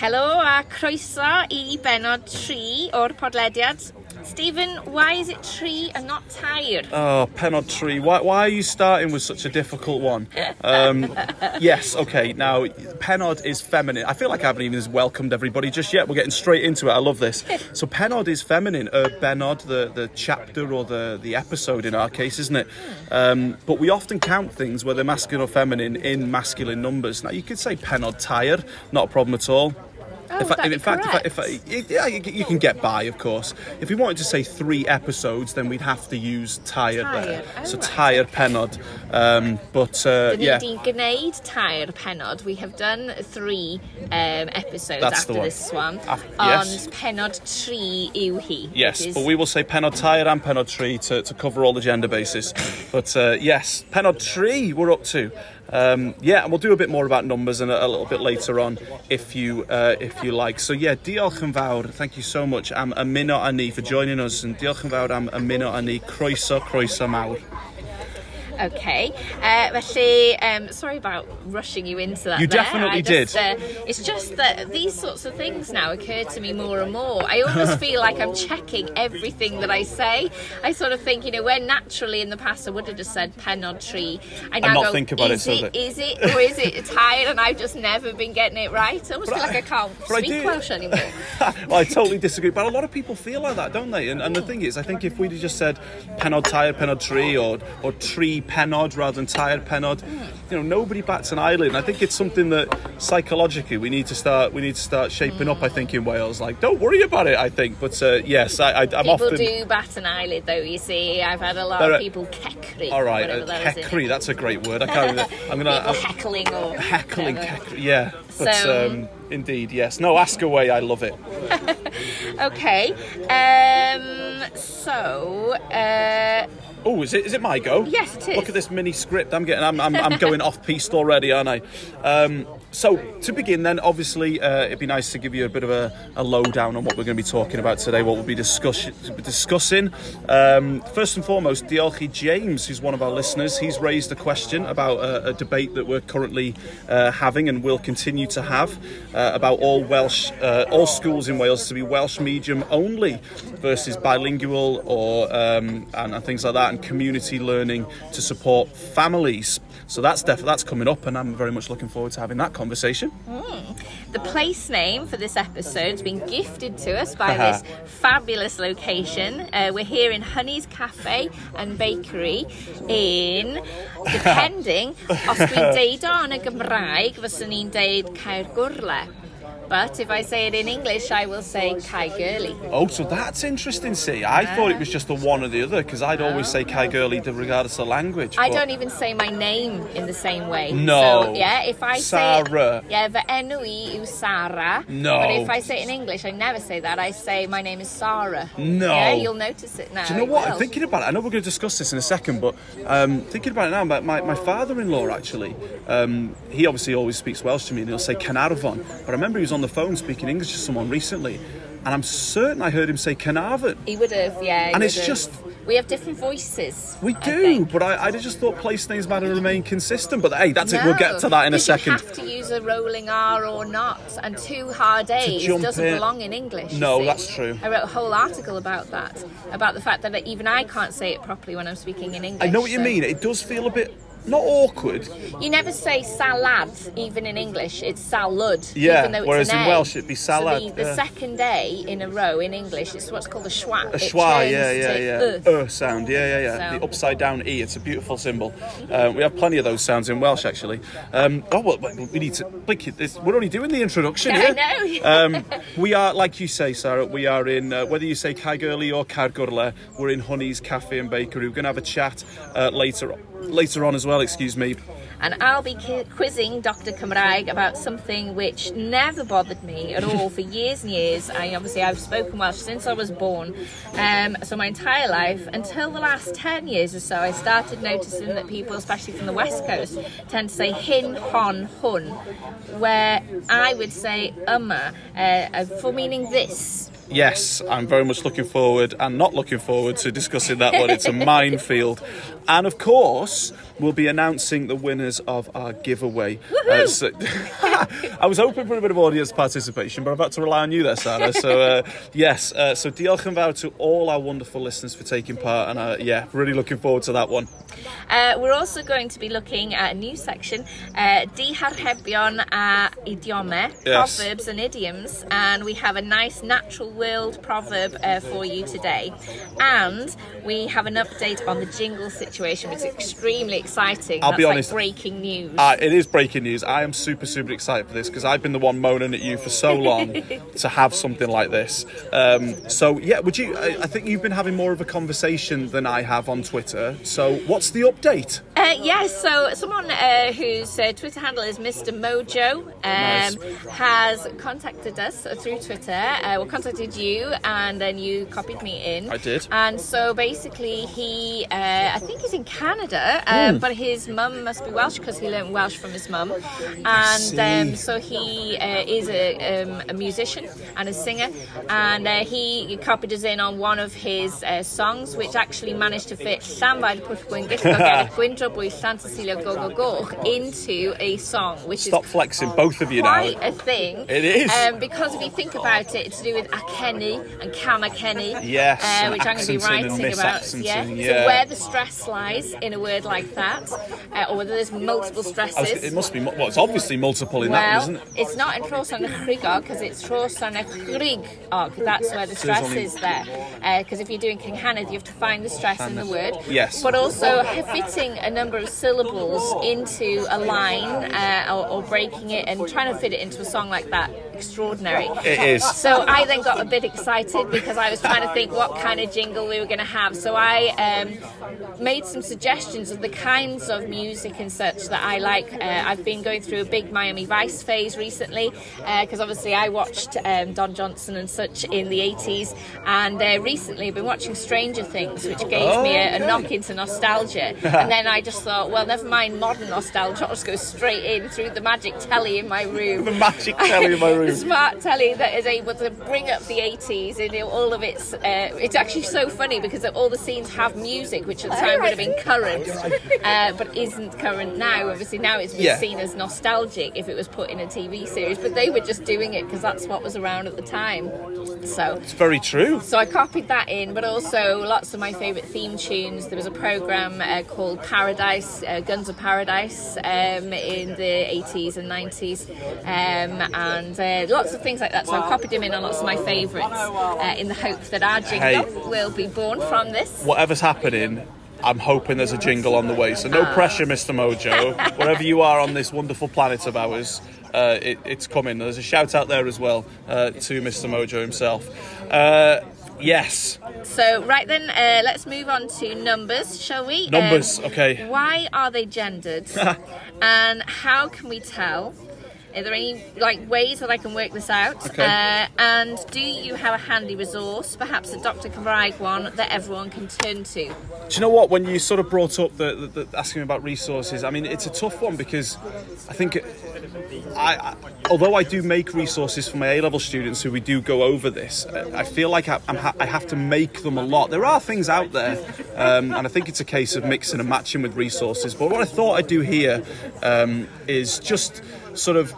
Helo a croeso i benod 3 o'r podlediad. Stephen, why is it tree and not tair? Oh, penod tree. Why, why are you starting with such a difficult one? Um, yes, okay. Now, penod is feminine. I feel like I haven't even welcomed everybody just yet. We're getting straight into it. I love this. So, penod is feminine. Uh, benod, the, the chapter or the, the episode in our case, isn't it? Um, but we often count things, whether masculine or feminine, in masculine numbers. Now, you could say penod tire, not a problem at all. Oh, if I, in fact, correct. if I, if I, yeah, you, you, can get by, of course. If we wanted to say three episodes, then we'd have to use tired, tired. there. Oh, so right. tired penod. Um, but uh, yeah. Ni wedi gwneud tired penod. We have done three um, episodes That's after the one. this one. Af yes. Penod tri yw hi. Yes, is... but we will say penod tired and penod tree to, to cover all the gender bases. but uh, yes, penod tree, we're up to. Um, yeah, and we'll do a bit more about numbers and a, a little bit later on if you uh, if you like. So yeah, diolch yn fawr. Thank you so much am ymuno â ni for joining us and diolch yn fawr am ymuno â ni. Croeso, croeso mawr. Okay. Uh, felly, um, sorry about rushing you into that. You there. definitely I just, did. Uh, it's just that these sorts of things now occur to me more and more. I almost feel like I'm checking everything that I say. I sort of think, you know, where naturally in the past I would have just said penod tree. I now not go, think about it is so it, that- is it, or is it tired? And I've just never been getting it right. I almost But feel like I- can't but I speak Welsh anymore. well, I totally disagree, but a lot of people feel like that, don't they? And, and the thing is, I think if we'd have just said penod tired, penod tree, or or tree penod rather than tired penod, you know, nobody bats an eyelid. And I think it's something that psychologically we need to start we need to start shaping up. I think in Wales, like don't worry about it. I think, but uh, yes, I, I, I'm People often. do bat an eyelid, though. You see, I've had a lot of people kekri. All right, whatever uh, that heckery, that's a great word. I can't. Even, I'm gonna. I'm- heckling or Heckling, heckling, yeah. But So- um, indeed, yes. No, ask away. I love it. Okay. Um. So. Uh. Oh, is it? Is it my go? Yes, it is. Look at this mini script. I'm getting. I'm. I'm, I'm going off piste already, aren't I? Um, so to begin, then, obviously, uh, it'd be nice to give you a bit of a, a lowdown on what we're going to be talking about today. What we'll be discuss- discussing. Um, first and foremost, Diolchi James, who's one of our listeners, he's raised a question about a, a debate that we're currently uh, having and will continue to have uh, about all Welsh, uh, all schools in Wales to be Welsh medium only versus bilingual or um, and, and things like that, and community learning to support families. So that's def- that's coming up, and I'm very much looking forward to having that conversation. Mm. The place name for this episode has been gifted to us by uh-huh. this fabulous location. Uh, we're here in Honey's Cafe and Bakery in, depending, os dwi'n deud o yn y Gymraeg, fyswn ni'n deud Caer Gwrle. But if I say it in English, I will say Caergurley. Oh, so that's interesting. See, I thought it was just the one or the other because I'd always say Kai Gurley regardless of language. I don't even say my name in the same way. No. So, yeah, if I Sarah. say... Yeah, fy enw i yw Sarah. No. But if I say it in English, I never say that. I say my name is Sarah. No. Yeah, you'll notice it now. Do you know what? I'm thinking about it. I know we're going to discuss this in a second, but um, thinking about it now, my, my, my father-in-law actually, um, he obviously always speaks Welsh to me, and he'll say Caernarfon. But I remember he was on the phone speaking English to someone recently, and I'm certain I heard him say Carnarvon. He would have, yeah. And it's have. just- We have different voices. We do, think. but I, I just thought place names might have remained consistent. But hey, that's it. We'll get to that in a second. You have to use a rolling R or not, and two hard A's doesn't in. belong in English. No, that's true. I wrote a whole article about that, about the fact that even I can't say it properly when I'm speaking in English. I know what you mean. It does feel a bit not awkward. You never say salad, even in English. It's salad. Yeah, even though it's whereas an in A. Welsh it'd be So salad, the, the yeah. second A in a row in English it's what's called a schwa. A schwa, yeah, yeah, yeah. uh. Uh sound, yeah, yeah, yeah. So- The upside down E. It's a beautiful symbol. Uh, we have plenty of those sounds in Welsh, actually. Um, oh well, we need to. Blink it. This, we're only doing the introduction I here. know. um, we are, like you say, Sarah. We are in uh, whether you say Caergurley or Caergwrle. We're in Honey's Cafe and Bakery. We're going to have a chat uh, later later on as well. Excuse me. and I'll be quizzing Dr. Cymraeg about something which never bothered me at all for years and years. I obviously I've spoken Welsh since I was born, um, so my entire life until the last ten years or so, I started noticing that people, especially from the west coast, tend to say hin, hon, hun, where I would say yma uh, uh, for meaning this. Yes, I'm very much looking forward and not looking forward to discussing that one. It's a minefield. And of course, we'll be announcing the winners of our giveaway. Uh, so- I was hoping for a bit of audience participation, but I've had to rely on you there, Sarah. So, uh, yes, uh, so diolch yn fawr to all our wonderful listeners for taking part. And uh, yeah, really looking forward to that one. Uh, we're also going to be looking at a new section, uh, diharhebion a idiome, Yes. proverbs and idioms, and we have a nice natural world proverb uh, for you today. And we have an update on the jingle situation, which is extremely exciting. I'll That's be like honest. breaking news. Uh, it is breaking news. I am super, super excited for this because I've been the one moaning at you for so long to have something like this. Um, so, yeah, would you? I, I think you've been having more of a conversation than I have on Twitter. So, what's the update? Uh, yes, so someone uh, whose uh, Twitter handle is Mr. Mojo um, Nice. has contacted us through Twitter. Uh, well, contacted you, and then you copied me in. I did. And so basically, he, uh, I think he's in Canada, um, Hmm. but his mum must be Welsh because he learnt Welsh from his mum. And um, so he uh, is a, um, a musician and a singer, and uh, he copied us in on one of his uh, songs, which actually managed to fit Llanfair Pwll Gwyngyll Gogeri Gwyndro Bwy Sant Cecilia Go Go Go into a song, which is Stop is flexing, both of you now. a thing. It is. Um, because if you think about it, it's to do with Akeni and Kamakeni. Yes, Uh, which I'm going to be writing about. Yeah. yeah. So where the stress lies in a word like that, uh, or whether there's multiple I was- stresses. it must be, well, it's obviously multiple in that well, one, isn't it? it's not in Tros on a Chrigog because it's Tros on a Chrigog. That's where the stress only- is there. Because if you're doing cynghanedd, you have to find the stress in the word. Yes. But also fitting a number of syllables into a line uh, or, or breaking it and trying to fit it into a song like that. Extraordinary. It is. So I then got a bit excited because I was trying to think what kind of jingle we were going to have. So I um, made some suggestions of the kinds of music and such that I like. Uh, I've been going through a big Miami Vice phase recently because obviously I watched um, Don Johnson and such in the 80s, and uh, recently I've been watching Stranger Things, which gave me a, a knock into nostalgia. and then I just thought, well, never mind modern nostalgia, I'll just go straight in through the magic telly in my room The magic telly in my room. The smart telly that is able to bring up the 80s and all of its. Uh, it's actually so funny because all the scenes have music, which at the time would have been current, uh, but isn't current now. Obviously, now it's been Yeah. seen as nostalgic if it was put in a TV series, but they were just doing it because that's what was around at the time. So. It's very true. So I copied that in, but also lots of my favourite theme tunes. There was a program uh, called Paradise, uh, Guns of Paradise, um, in the 80s and 90s, um, and uh, lots of things like that. So I've copied them in on lots of my favourites uh, in the hope that our jingle Hey. will be born from this. Whatever's happening, I'm hoping there's a jingle on the way. So no pressure, Mr. Mojo. Wherever you are on this wonderful planet of ours, uh, it, it's coming. There's a shout out there as well uh, to Mr. Mojo himself. Uh, yes, So right then, uh, let's move on to numbers, shall we? Um, Numbers, okay. Why are they gendered, and how can we tell? Are there any like ways that I can work this out? Okay. Uh, and do you have a handy resource, perhaps a Dr. Cymraeg one that everyone can turn to? Do you know what? When you sort of brought up the, the, the asking about resources, I mean, it's a tough one because I think I, I although I do make resources for my A level students who we do go over this, I I feel like I, I'm ha- I have to make them a lot. There are things out there, um, and I think it's a case of mixing and matching with resources. But what I thought I'd do here um, is just sort of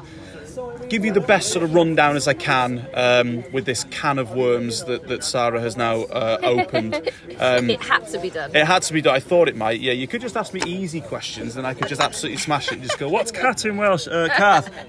give you the best sort of rundown as I can um, with this can of worms that, that Sarah has now uh, opened. Um, it had to be done. it had to be done. I thought it might. Yeah, you could just ask me easy questions, and I could just absolutely smash it and just go, "What's cat in Welsh?" Uh.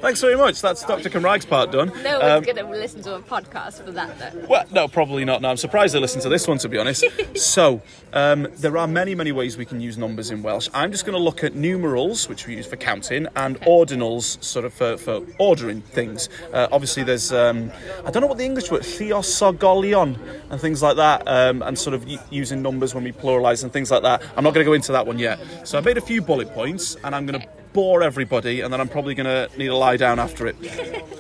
Thanks very much. That's Dr. Cymraeg's part done. no Um, one's going to listen to a podcast for that, though. well, no, probably not. No, I'm surprised they listen to this one, to be honest. so, um, there are many, many ways we can use numbers in Welsh. I'm just going to look at numerals, which we use for counting, and ordinals, sort of for, for ordering things. Uh, obviously, there's, um, I don't know what the English word, theosogolion, and things like that, um, and sort of using numbers when we pluralise and things like that. I'm not going to go into that one yet. So, I made a few bullet points, and I'm going to bore everybody, and then I'm probably going to need to lie down after it.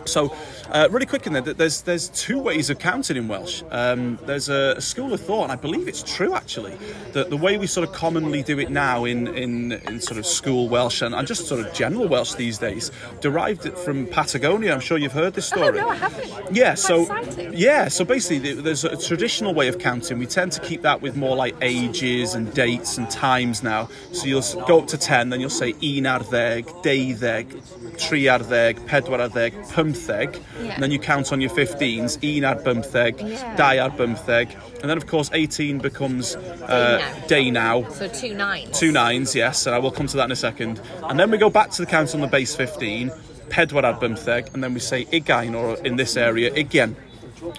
so, uh, really quick in there, there's there's two ways of counting in Welsh. Um, there's a school of thought, and I believe it's true actually, that the way we sort of commonly do it now in in, in sort of school Welsh and, and just sort of general Welsh these days derived it from Patagonia. I'm sure you've heard this story. Oh, no, I haven't. Yeah, so exciting. yeah, so basically there's a traditional way of counting. We tend to keep that with more like ages and dates and times now. So you'll go up to ten, then you'll say Enar there 10, 12, 13, 14, 15, yeah. and then you count on your 15s, 1 ar 15, yeah. 2 ar 15, and then of course 18 becomes uh, day now. So two nines. Two nines, yes, and I will come to that in a second. And then we go back to the count on the base 15, pedwar ar bymtheg, and then we say igain, or in this area, igien.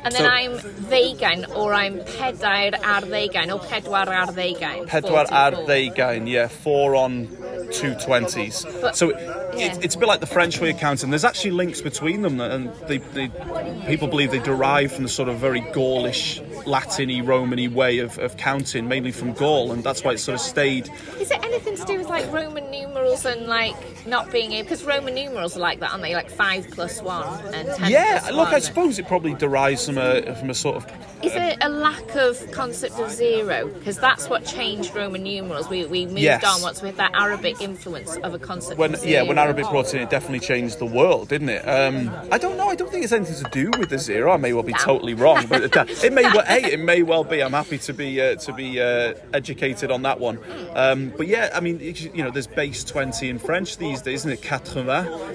And then So- I'm vegan or I'm pedair ar ddeugain, or pedwar ar ddeugain. Pedwar ar 44. ddeugain, yeah, four on two twenties. But- So it, yeah. it's a bit like the French way of counting. There's actually links between them, and they, they people believe they derive from the sort of very Gaulish, Latiny, Romany way of, of counting, mainly from Gaul, and that's why it sort of stayed. Is it anything to do with like Roman numerals and like not being able? Because Roman numerals are like that, aren't they? Like five plus one and ten. Yeah, look, I suppose it probably derives from a from a sort of Is it a lack of concept of zero? Because that's what changed Roman numerals. We, we moved Yes. on once with that Arabic influence of a concept when of zero. yeah when Arabic brought in it definitely changed the world didn't it um, I don't know I don't think it's anything to do with the zero I may well be totally wrong but it, it may well hey it may well be. I'm happy to be uh, to be uh, educated on that one. Um, but yeah I mean you know there's base 20 in French these days isn't it? 80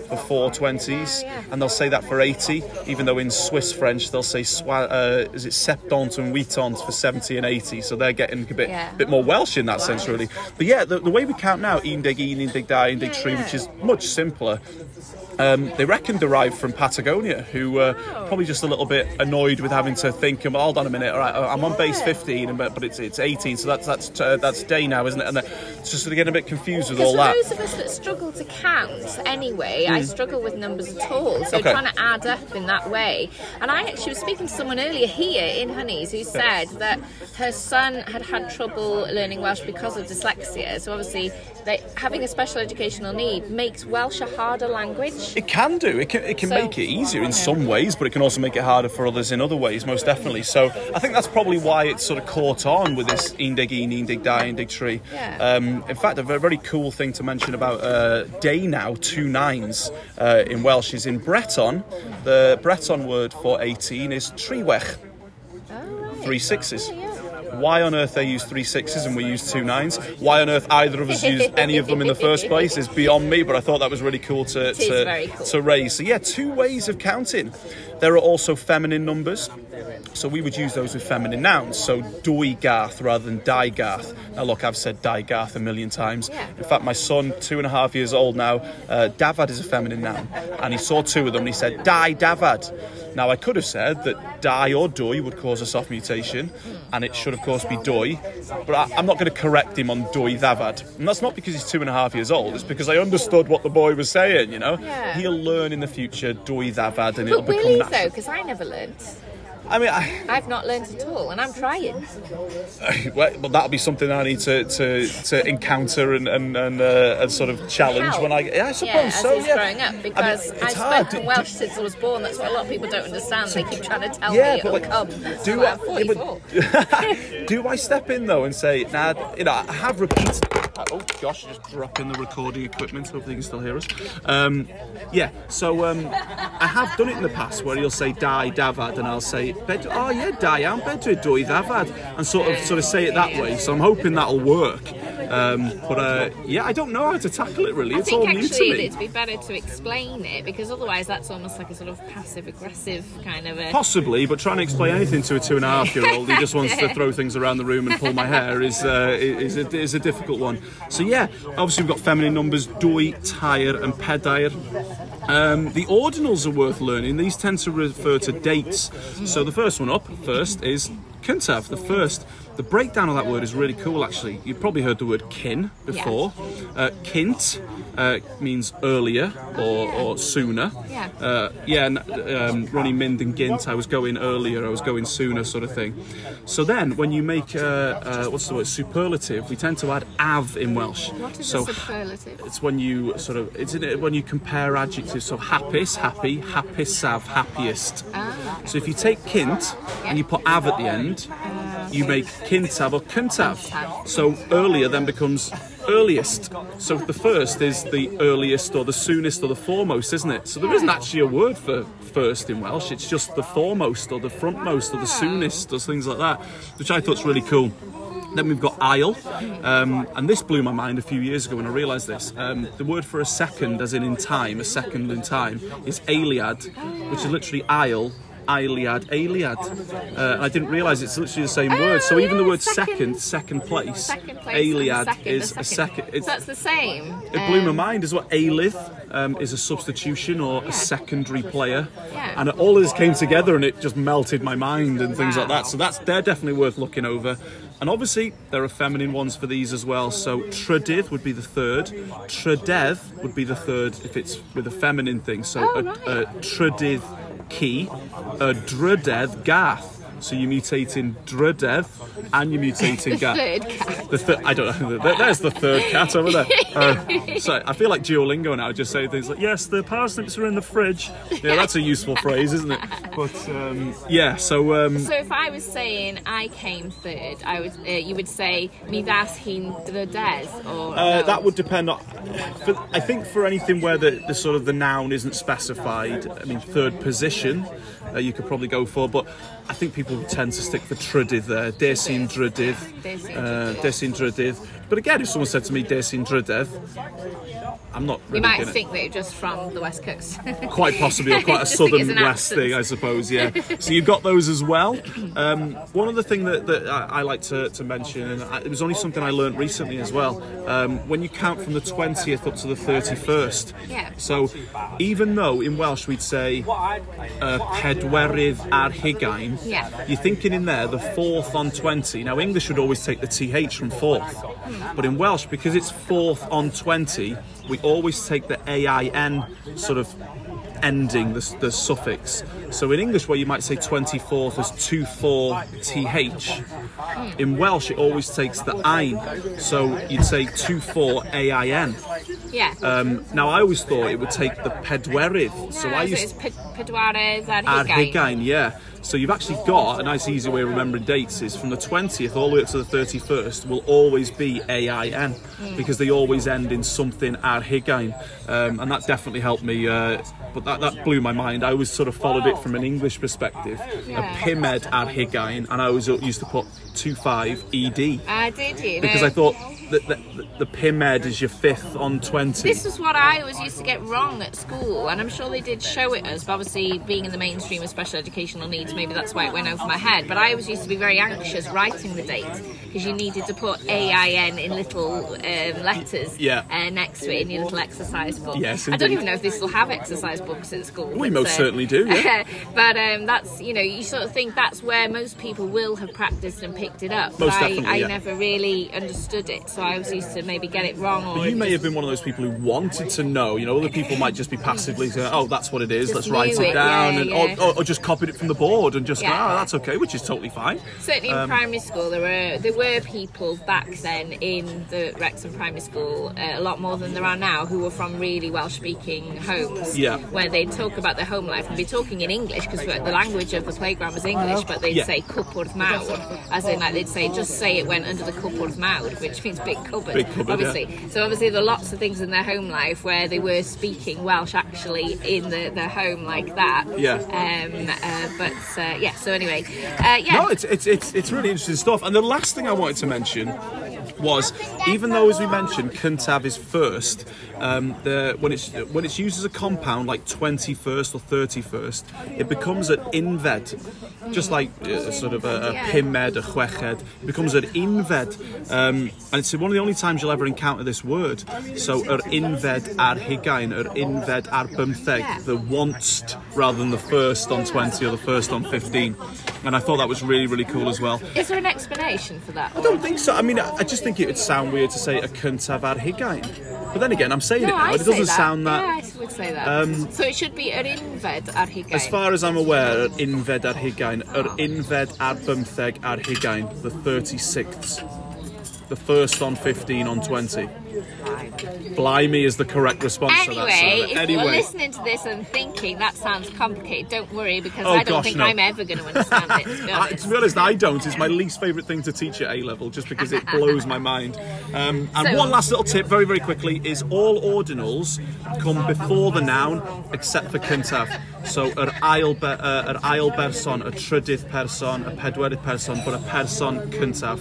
for 420s yeah. and they'll say that for 80 even though in Swiss French they'll say uh, is it 70 and 80 for 70 and 80 so they're getting a bit Yeah. bit more Welsh in that sense really. But yeah the, the way we count now un dig un, un dig da, un dig Yeah, which is much simpler um, they reckon derived from Patagonia, who uh, probably just a little bit annoyed with having to think. Well, hold on a minute. All right, I'm on base 15, but but it's it's 18, so that's that's uh, that's day now, isn't it? And they're just sort of getting a bit confused with all for that. those of us that struggle to count anyway, I struggle with numbers at all. So Hmm. Okay. trying to add up in that way. And I actually was speaking to someone earlier here in Honeys who said that her son had had trouble learning Welsh because of dyslexia. So obviously, they, having a special educational need makes Welsh a harder language. It can do. It can, it can So- make it easier in some ways, but it can also make it harder for others in other ways, most definitely. So I think that's probably why it's sort of caught on with this Indig Un, Indig Da, Indig Tree. Yeah. Um, in fact, a very, cool thing to mention about uh, day now, two nines uh, in Welsh, is in Breton. The Breton word for 18 is triwech, Oh, right. three sixes. Yeah, yeah. Why on earth they use three sixes and we use two nines? Why on earth either of us use any of them in the first place is beyond me. But I thought that was really cool to to, cool. to raise. So yeah, two ways of counting. There are also feminine numbers. So we would use those with feminine nouns. So gath rather than gath. Now look, I've said gath a million times. Yeah. In fact, my son, two and a half years old now, uh, Davad is a feminine noun, and he saw two of them and he said die Davad. Now I could have said that die or dwy would cause a soft mutation, and it should of course be dwy, but I, I'm not going to correct him on dwy Davad, and that's not because he's two and a half years old. It's because I understood what the boy was saying. You know, Yeah. he'll learn in the future dwy Davad, and it'll But will become he natural. though? Because I never learnt. I mean, I, I've not learnt at all, and I'm trying. well, that'll be something I need to, to, to encounter and and, and, uh, and sort of challenge Help. when I yeah I suppose Yeah, so yeah. growing up, because I've hard. spoken Do- Welsh since I was born. That's what a lot of people don't understand. They keep trying to tell Yeah, me it'll like, come. do So I- I'm 44. Do I step in though and say, nah, you know, I have repeated. Oh gosh, just dropping the recording equipment. Hopefully, you can still hear us. Um, yeah, so um, I have done it in the past where he'll say "die davad" and I'll say "bed." Oh yeah, die am bedre dwy davad, and sort of sort of say it that way. So I'm hoping that'll work. Um, but uh, yeah, I don't know how to tackle it really. I It's all new to actually me. it'd be better to explain it because otherwise that's almost like a sort of passive aggressive kind of a. Possibly, but trying to explain anything to a two and a half year old who just wants to throw things around the room and pull my hair is uh, is, a, is a difficult one. So yeah, obviously we've got feminine numbers dwy, tire and pedair. Um, the ordinals are worth learning. These tend to refer to dates. So the first one up first is Kintav, the first. The breakdown of that word is really cool actually. You've probably heard the word kin before. Uh, kint, uh, means earlier or, or sooner. Yeah. Uh, yeah, and, um, running Mind and Gint, I was going earlier, I was going sooner, sort of thing. So then, when you make uh, uh, what's the word superlative, we tend to add av in Welsh. What is so superlative? it's when you sort of it's it when you compare adjectives. So happiest, happy, happiest. happisav, happiest. Ah. So if you take kint and you put av at the end, you make kintav or kuntav. So earlier then becomes earliest. So the first is the earliest or the soonest or the foremost, isn't it? So there isn't actually a word for first in Welsh. It's just the foremost or the frontmost or the soonest or things like that, which I thought thought's really cool. Then we've got aisle, um, and this blew my mind a few years ago when I realised this. Um, the word for a second, as in in time, a second in time, is aliad, which is literally aisle, Iliad, Aliad. Uh, I didn't realise it's literally the same Oh, word. So even the word second. second, second place, Second place. and Aliad second, is a a second. It's, so that's the same. it blew my Um, mind as well. Alith um, is a substitution or a secondary player, Yeah. and all of this came together and it just melted my mind and things like that. So that's they're definitely worth looking over. And obviously there are feminine ones for these as well. So trydydd would be the third, trydev would be the third if it's with a feminine thing. So Oh, a, right. a key, a drydedd gath. So you're mutating drydedd and you mutate in the third cat. The third, I don't know. There's the third cat over there. Uh, so I feel like Duolingo now, I just say things like, "Yes, the parsnips are in the fridge." Yeah, that's a useful phrase, isn't it? But um, yeah, so um, So if I was saying I came third, I would uh, you would say mi das hi'n drydes or uh, that would depend on. For, I think for anything where the, the sort of the noun isn't specified, I mean, third position, uh, you could probably go for. But I think people tend to stick for trydydd there. Desin drydydd. Uh. Desin drydydd. But again, if someone said to me Desin drydydd, I'm not really You might gonna- think that you're just from the west coast. quite possibly, or quite a Just think it's southern west accent. thing, I suppose. Yeah. So you've got those as well. Um, one other thing that, that I, I like to, to mention, and I, it was only something I learned recently as well. Um, when you count from the twentieth up to the thirty-first. Yeah. So even though in Welsh we'd say uh, pedwerydd ar hugain, Yeah. you're thinking in there the fourth on twenty. Now English would always take the th from fourth, but in Welsh because it's fourth on twenty, we always take the ain sort of ending the, the suffix. So in English, where you might say 24th as 2 4 th, in Welsh it always takes the ein. So you'd say 2 4 ain. yeah. Um, now I always thought it would take the pedwerydd. So No, I so used it's Pe- Pedwaredd ar. Hugain, yeah. So you've actually got a nice easy way of remembering dates is from the 20th all the way up to the 31st will always be AIN because they always end in something Ar Hugain. Um, and that definitely helped me. Uh, but that, that blew my mind. I always sort of followed it from an English perspective. Yeah. A Pimed Ar Hugain, and I always used to put 25 ED Ah, did you? because No. I thought that the, the Pimed is your fifth on 20. This is what I always used to get wrong at school, and I'm sure they did show it us. But obviously, being in the mainstream of special educational needs, maybe that's why it went over my head. But I always used to be very anxious writing the date because you needed to put AIN in little um, letters Yeah. uh, next to it in your little exercise book. Yes, I don't even know if they still have exercise books at school. We most certainly do, yeah. but um, that's you know you sort of think that's where most people will have practiced and picked it up. Most but I, I yeah. never really understood it, so I always used to maybe get it wrong. Or But you may just- have been one of those people who wanted to know. You know, other people might just be passively saying, "Oh, that's what it is. Just Let's write it it, down," yeah, and yeah. Or, or, or just copied it from the board and just, Yeah. "Ah, that's okay," which is totally fine. Certainly in Um, primary school, there were there were people back then in the Wrexham primary school, uh, a lot more than there are now, who were from really Welsh-speaking homes. Yeah. Where they'd talk about their home life and be talking in English because the language of the playground was English, but they'd Yeah. say cupboard mawr, as in like they'd say just say it went under the cupboard mawr, which means big cupboard. Big cupboard, obviously. So obviously there are lots of things in their home life where they were speaking Welsh actually in the, their home like that. Yeah. Um. Uh, but uh, yeah. So anyway, uh, yeah. No, it's, it's it's it's really interesting stuff. And the last thing I wanted to mention was, even though as we mentioned, Kuntav is first, um, the when it's when it's used as a compound like twenty first or thirty first, it becomes an inved, just like uh, sort of a, a pimed, a chweched. It becomes an inved, um, and it's one of the only times you'll ever encounter this word. So yr inved ar higain, yr inved ar bymtheg, the once rather than the first on twenty or the first on fifteen. And I thought that was really really cool as well. Is there an explanation for that? I don't think so. I mean, I I just think think it would sound weird to say a cyntaf ar hugain. But then again, I'm saying no, it now, I it doesn't that. sound that... Yeah, I would say that. Um, so it should be yr unfed ar hugain. As far as I'm aware, yr unfed ar hugain, yr unfed ar bymtheg ar hugain, the 36th The first on 15 on 20. Blimey is the correct response to that. Anyway, if you're listening to this and thinking that sounds complicated, don't worry because Oh, I don't gosh, think no. I'm ever going to understand it. To be I, honest. to be honest, I don't. It's my least favourite thing to teach at A level, just because it blows my mind. Um, and So- one last little tip, very very quickly, is all ordinals come before the noun, except for cyntaf. So yr ail, be, uh, yr ail berson, y trydydd person, y pedwerydd person, but a person cyntaf.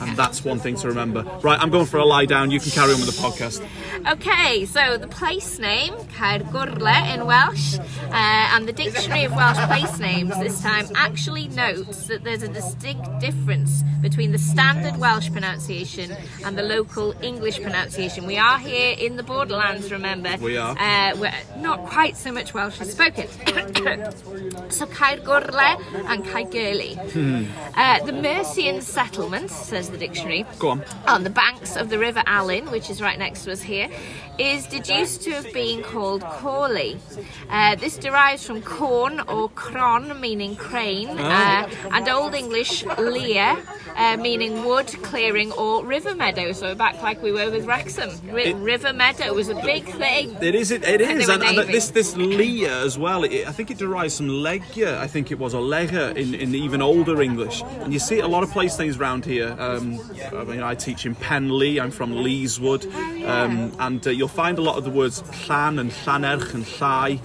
And that's one thing to remember. Right, I'm going for a lie down. You can carry on with the podcast. Okay, so the place name, Caergwrle in Welsh, uh, and the Dictionary of Welsh Place Names this time actually notes that there's a distinct difference between the standard Welsh pronunciation and the local English pronunciation. We are here in the borderlands, remember? We are. Uh, where not quite so much Welsh is spoken. so Caergwrle and Caergurli. Hmm. Uh, the Mercian settlement, says the dictionary, Go on. on the banks of the River Alyn, which is right next to us here, is deduced to have been called Corley. Uh, this derives from corn or cron, meaning crane, uh, and Old English lear, uh, meaning wood, clearing, or river meadow. So we're back like we were with Wrexham. Ri- It- river meadow was a big thing. It is. It, it is, and, and this this Leah as well. It, I think it derives from Legia. I think it was a Lega in, in even older English. And you see a lot of place names around here. Um, I mean, I teach in Penlee. I'm from Leeswood, um, and uh, you'll find a lot of the words llan and llanerch and llai,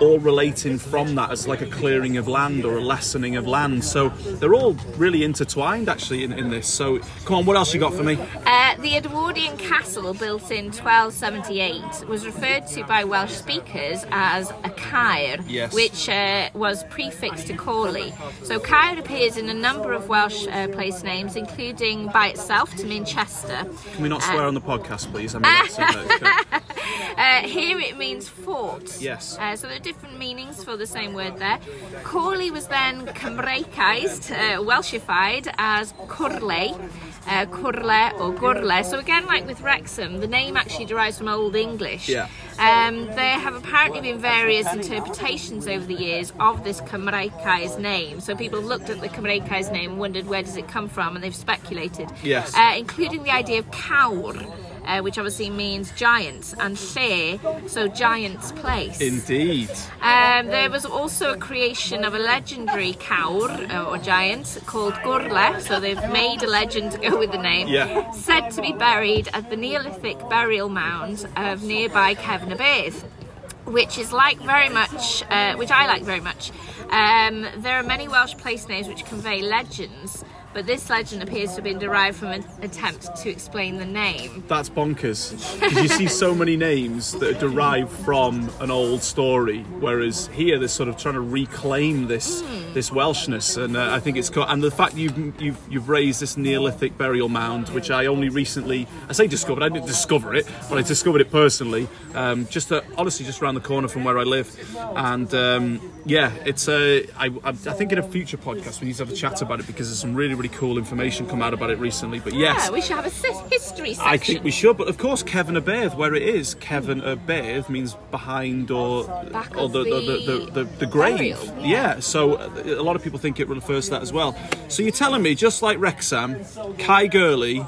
all relating from that as like a clearing of land or a lessening of land. So they're all really intertwined actually in, in this. So come on, what else you got for me? Uh, the Edwardian castle, built in 1278, was referred to by Welsh speakers as a caer, Yes. which uh, was prefixed to Corley. So caer appears in a number of Welsh uh, place names, including by itself to mean Chester. Can we not swear on the podcast, please? I mean, that's, uh, here it means fort. Yes. Uh, so there are different meanings for the same word there. Corley was then Cymraicized, uh, Welshified as Curle. Uh, Curle or Gurle. So again, like with Wrexham, the name actually derives from Old English. Yeah. Um, there have apparently been various interpretations over the years of this Cymraicized name. So people have looked at the Cymraicized name and wondered where does it come from, and they've speculated. Yes. Uh, including the idea of cawr. Uh, which obviously means giants, and lle, so giant's place. Indeed. Um, there was also a creation of a legendary cawr uh, or giant called Gurle, so they've made a legend to go with the name. Yeah. Said to be buried at the Neolithic burial mound of nearby Cefn-y-bedd. Which is like very much, uh, which I like very much. Um, there are many Welsh place names which convey legends, but this legend appears to have been derived from an attempt to explain the name. That's bonkers. Because you see so many names that are derived from an old story, whereas here they're sort of trying to reclaim this this Welshness, and uh, I think it's. And the fact you've, you've you've raised this Neolithic burial mound, which I only recently, I say discovered, I didn't discover it, but I discovered it personally, um, just uh, honestly just around the corner from where I live, and um, yeah, it's uh, I, I, I think in a future podcast we need to have a chat about it because there's some really really cool information come out about it recently. But yes. Yeah, we should have a history section. I think we should, but of course, Cefn-y-bedd, where it is, Cefn-y-bedd means behind or Back or the, the, the, the, the, the grave. burial, Yeah. yeah. so uh, a lot of people think it refers to that as well. So you're telling me, just like Wrexham, Kai Gurley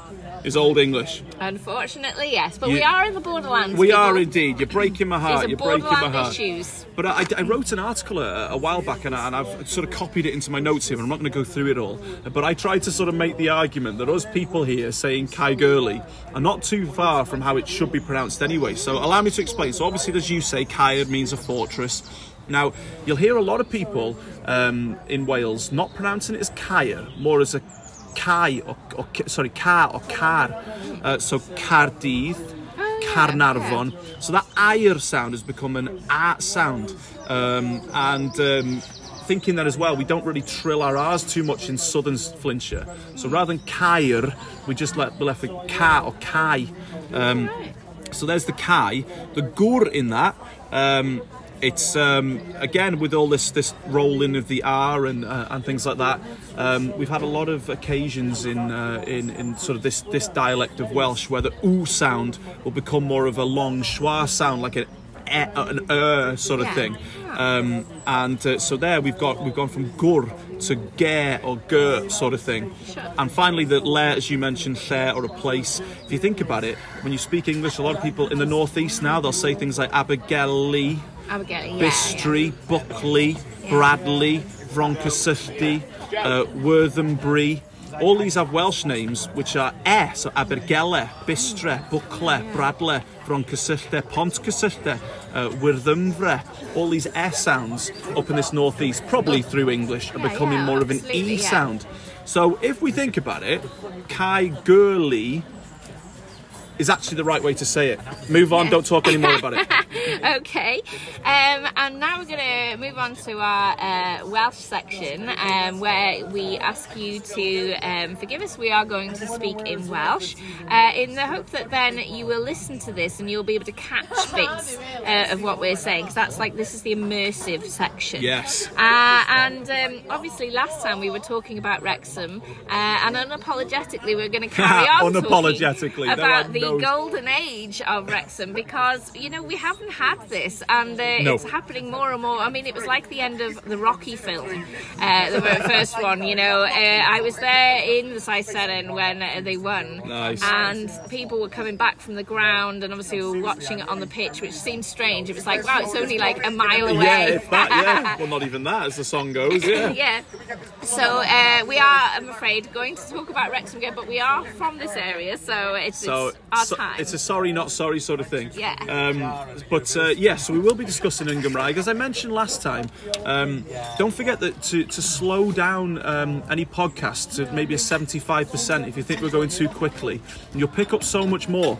is Old English. Unfortunately, yes, but You- we are in the borderlands. We people. are indeed. You're breaking my heart. You're breaking my heart. issues. But I, I wrote an article a, a while back and, I, and I've sort of copied it into my notes here, and I'm not going to go through it all. But I tried to sort of make the argument that us people here saying Kai Gurley are not too far from how it should be pronounced anyway. So allow me to explain. So obviously, as you say, Kai means a fortress. Now, you'll hear a lot of people um, in Wales not pronouncing it as Caer, more as a Kai or, or sorry, Car or Car. Uh, so Cardydd, Carnarvon. So that air sound has become an a sound, um, and um, thinking that as well, we don't really trill our r's too much in southern Flintshire. So rather than Caer, we just let left with Ka or Kai. Um, so there's the Kai, the Gur in that. Um, it's um, again with all this this rolling of the R and uh, and things like that. Um, we've had a lot of occasions in, uh, in in sort of this this dialect of Welsh where the oo sound will become more of a long schwa sound, like an e, an er sort of Yeah. thing. Um, and uh, so there we've got we've gone from gur to ge or ger sort of thing. And finally, the le, as you mentioned, lle or a place. If you think about it, when you speak English, a lot of people in the northeast now they'll say things like Abergele, Abigail, yeah. Bistry, Buckley, Bradley, Vroncasylty, uh. All these have Welsh names which are e, so Abergele, Bistre, Bwcle, Bradle, Froncysyllte, Pontcysyllte, uh. All these e sounds up in this northeast, probably through English, are becoming yeah, more of an e yeah. sound. So if we think about it, Kai Gurley is actually the right way to say it. Move on, don't talk any more about it. okay um, and now we're going to move on to our uh, welsh section um, where we ask you to um, forgive us we are going to speak in welsh uh, in the hope that then you will listen to this and you'll be able to catch bits uh, of what we're saying because that's like this is the immersive section Yes. uh, and um, obviously last time we were talking about Wrexham uh, and unapologetically we're going to carry on Unapologetically, about the no- golden age of Wrexham because you know we haven't had this and uh, No. it's happening more and more. I mean, it was like the end of the Rocky film, uh, the very first one. You know, uh, I was there in the Saith Seren when uh, they won, Nice. and people were coming back from the ground and obviously we were watching it on the pitch, which seemed strange. It was like, wow, it's only like a mile away. Yeah, if that, yeah. Well, not even that, as the song goes, yeah. yeah. So uh, we are, I'm afraid, going to talk about Wrexham again, but we are from this area, so it's, So, it's our so- time. it's a sorry, not sorry sort of thing. Yeah. Um, but uh, yeah, so we will be discussing in Gymraeg. As I mentioned last time, um, don't forget that to, to slow down um, any podcast to maybe a 75% if you think we're going too quickly. And you'll pick up so much more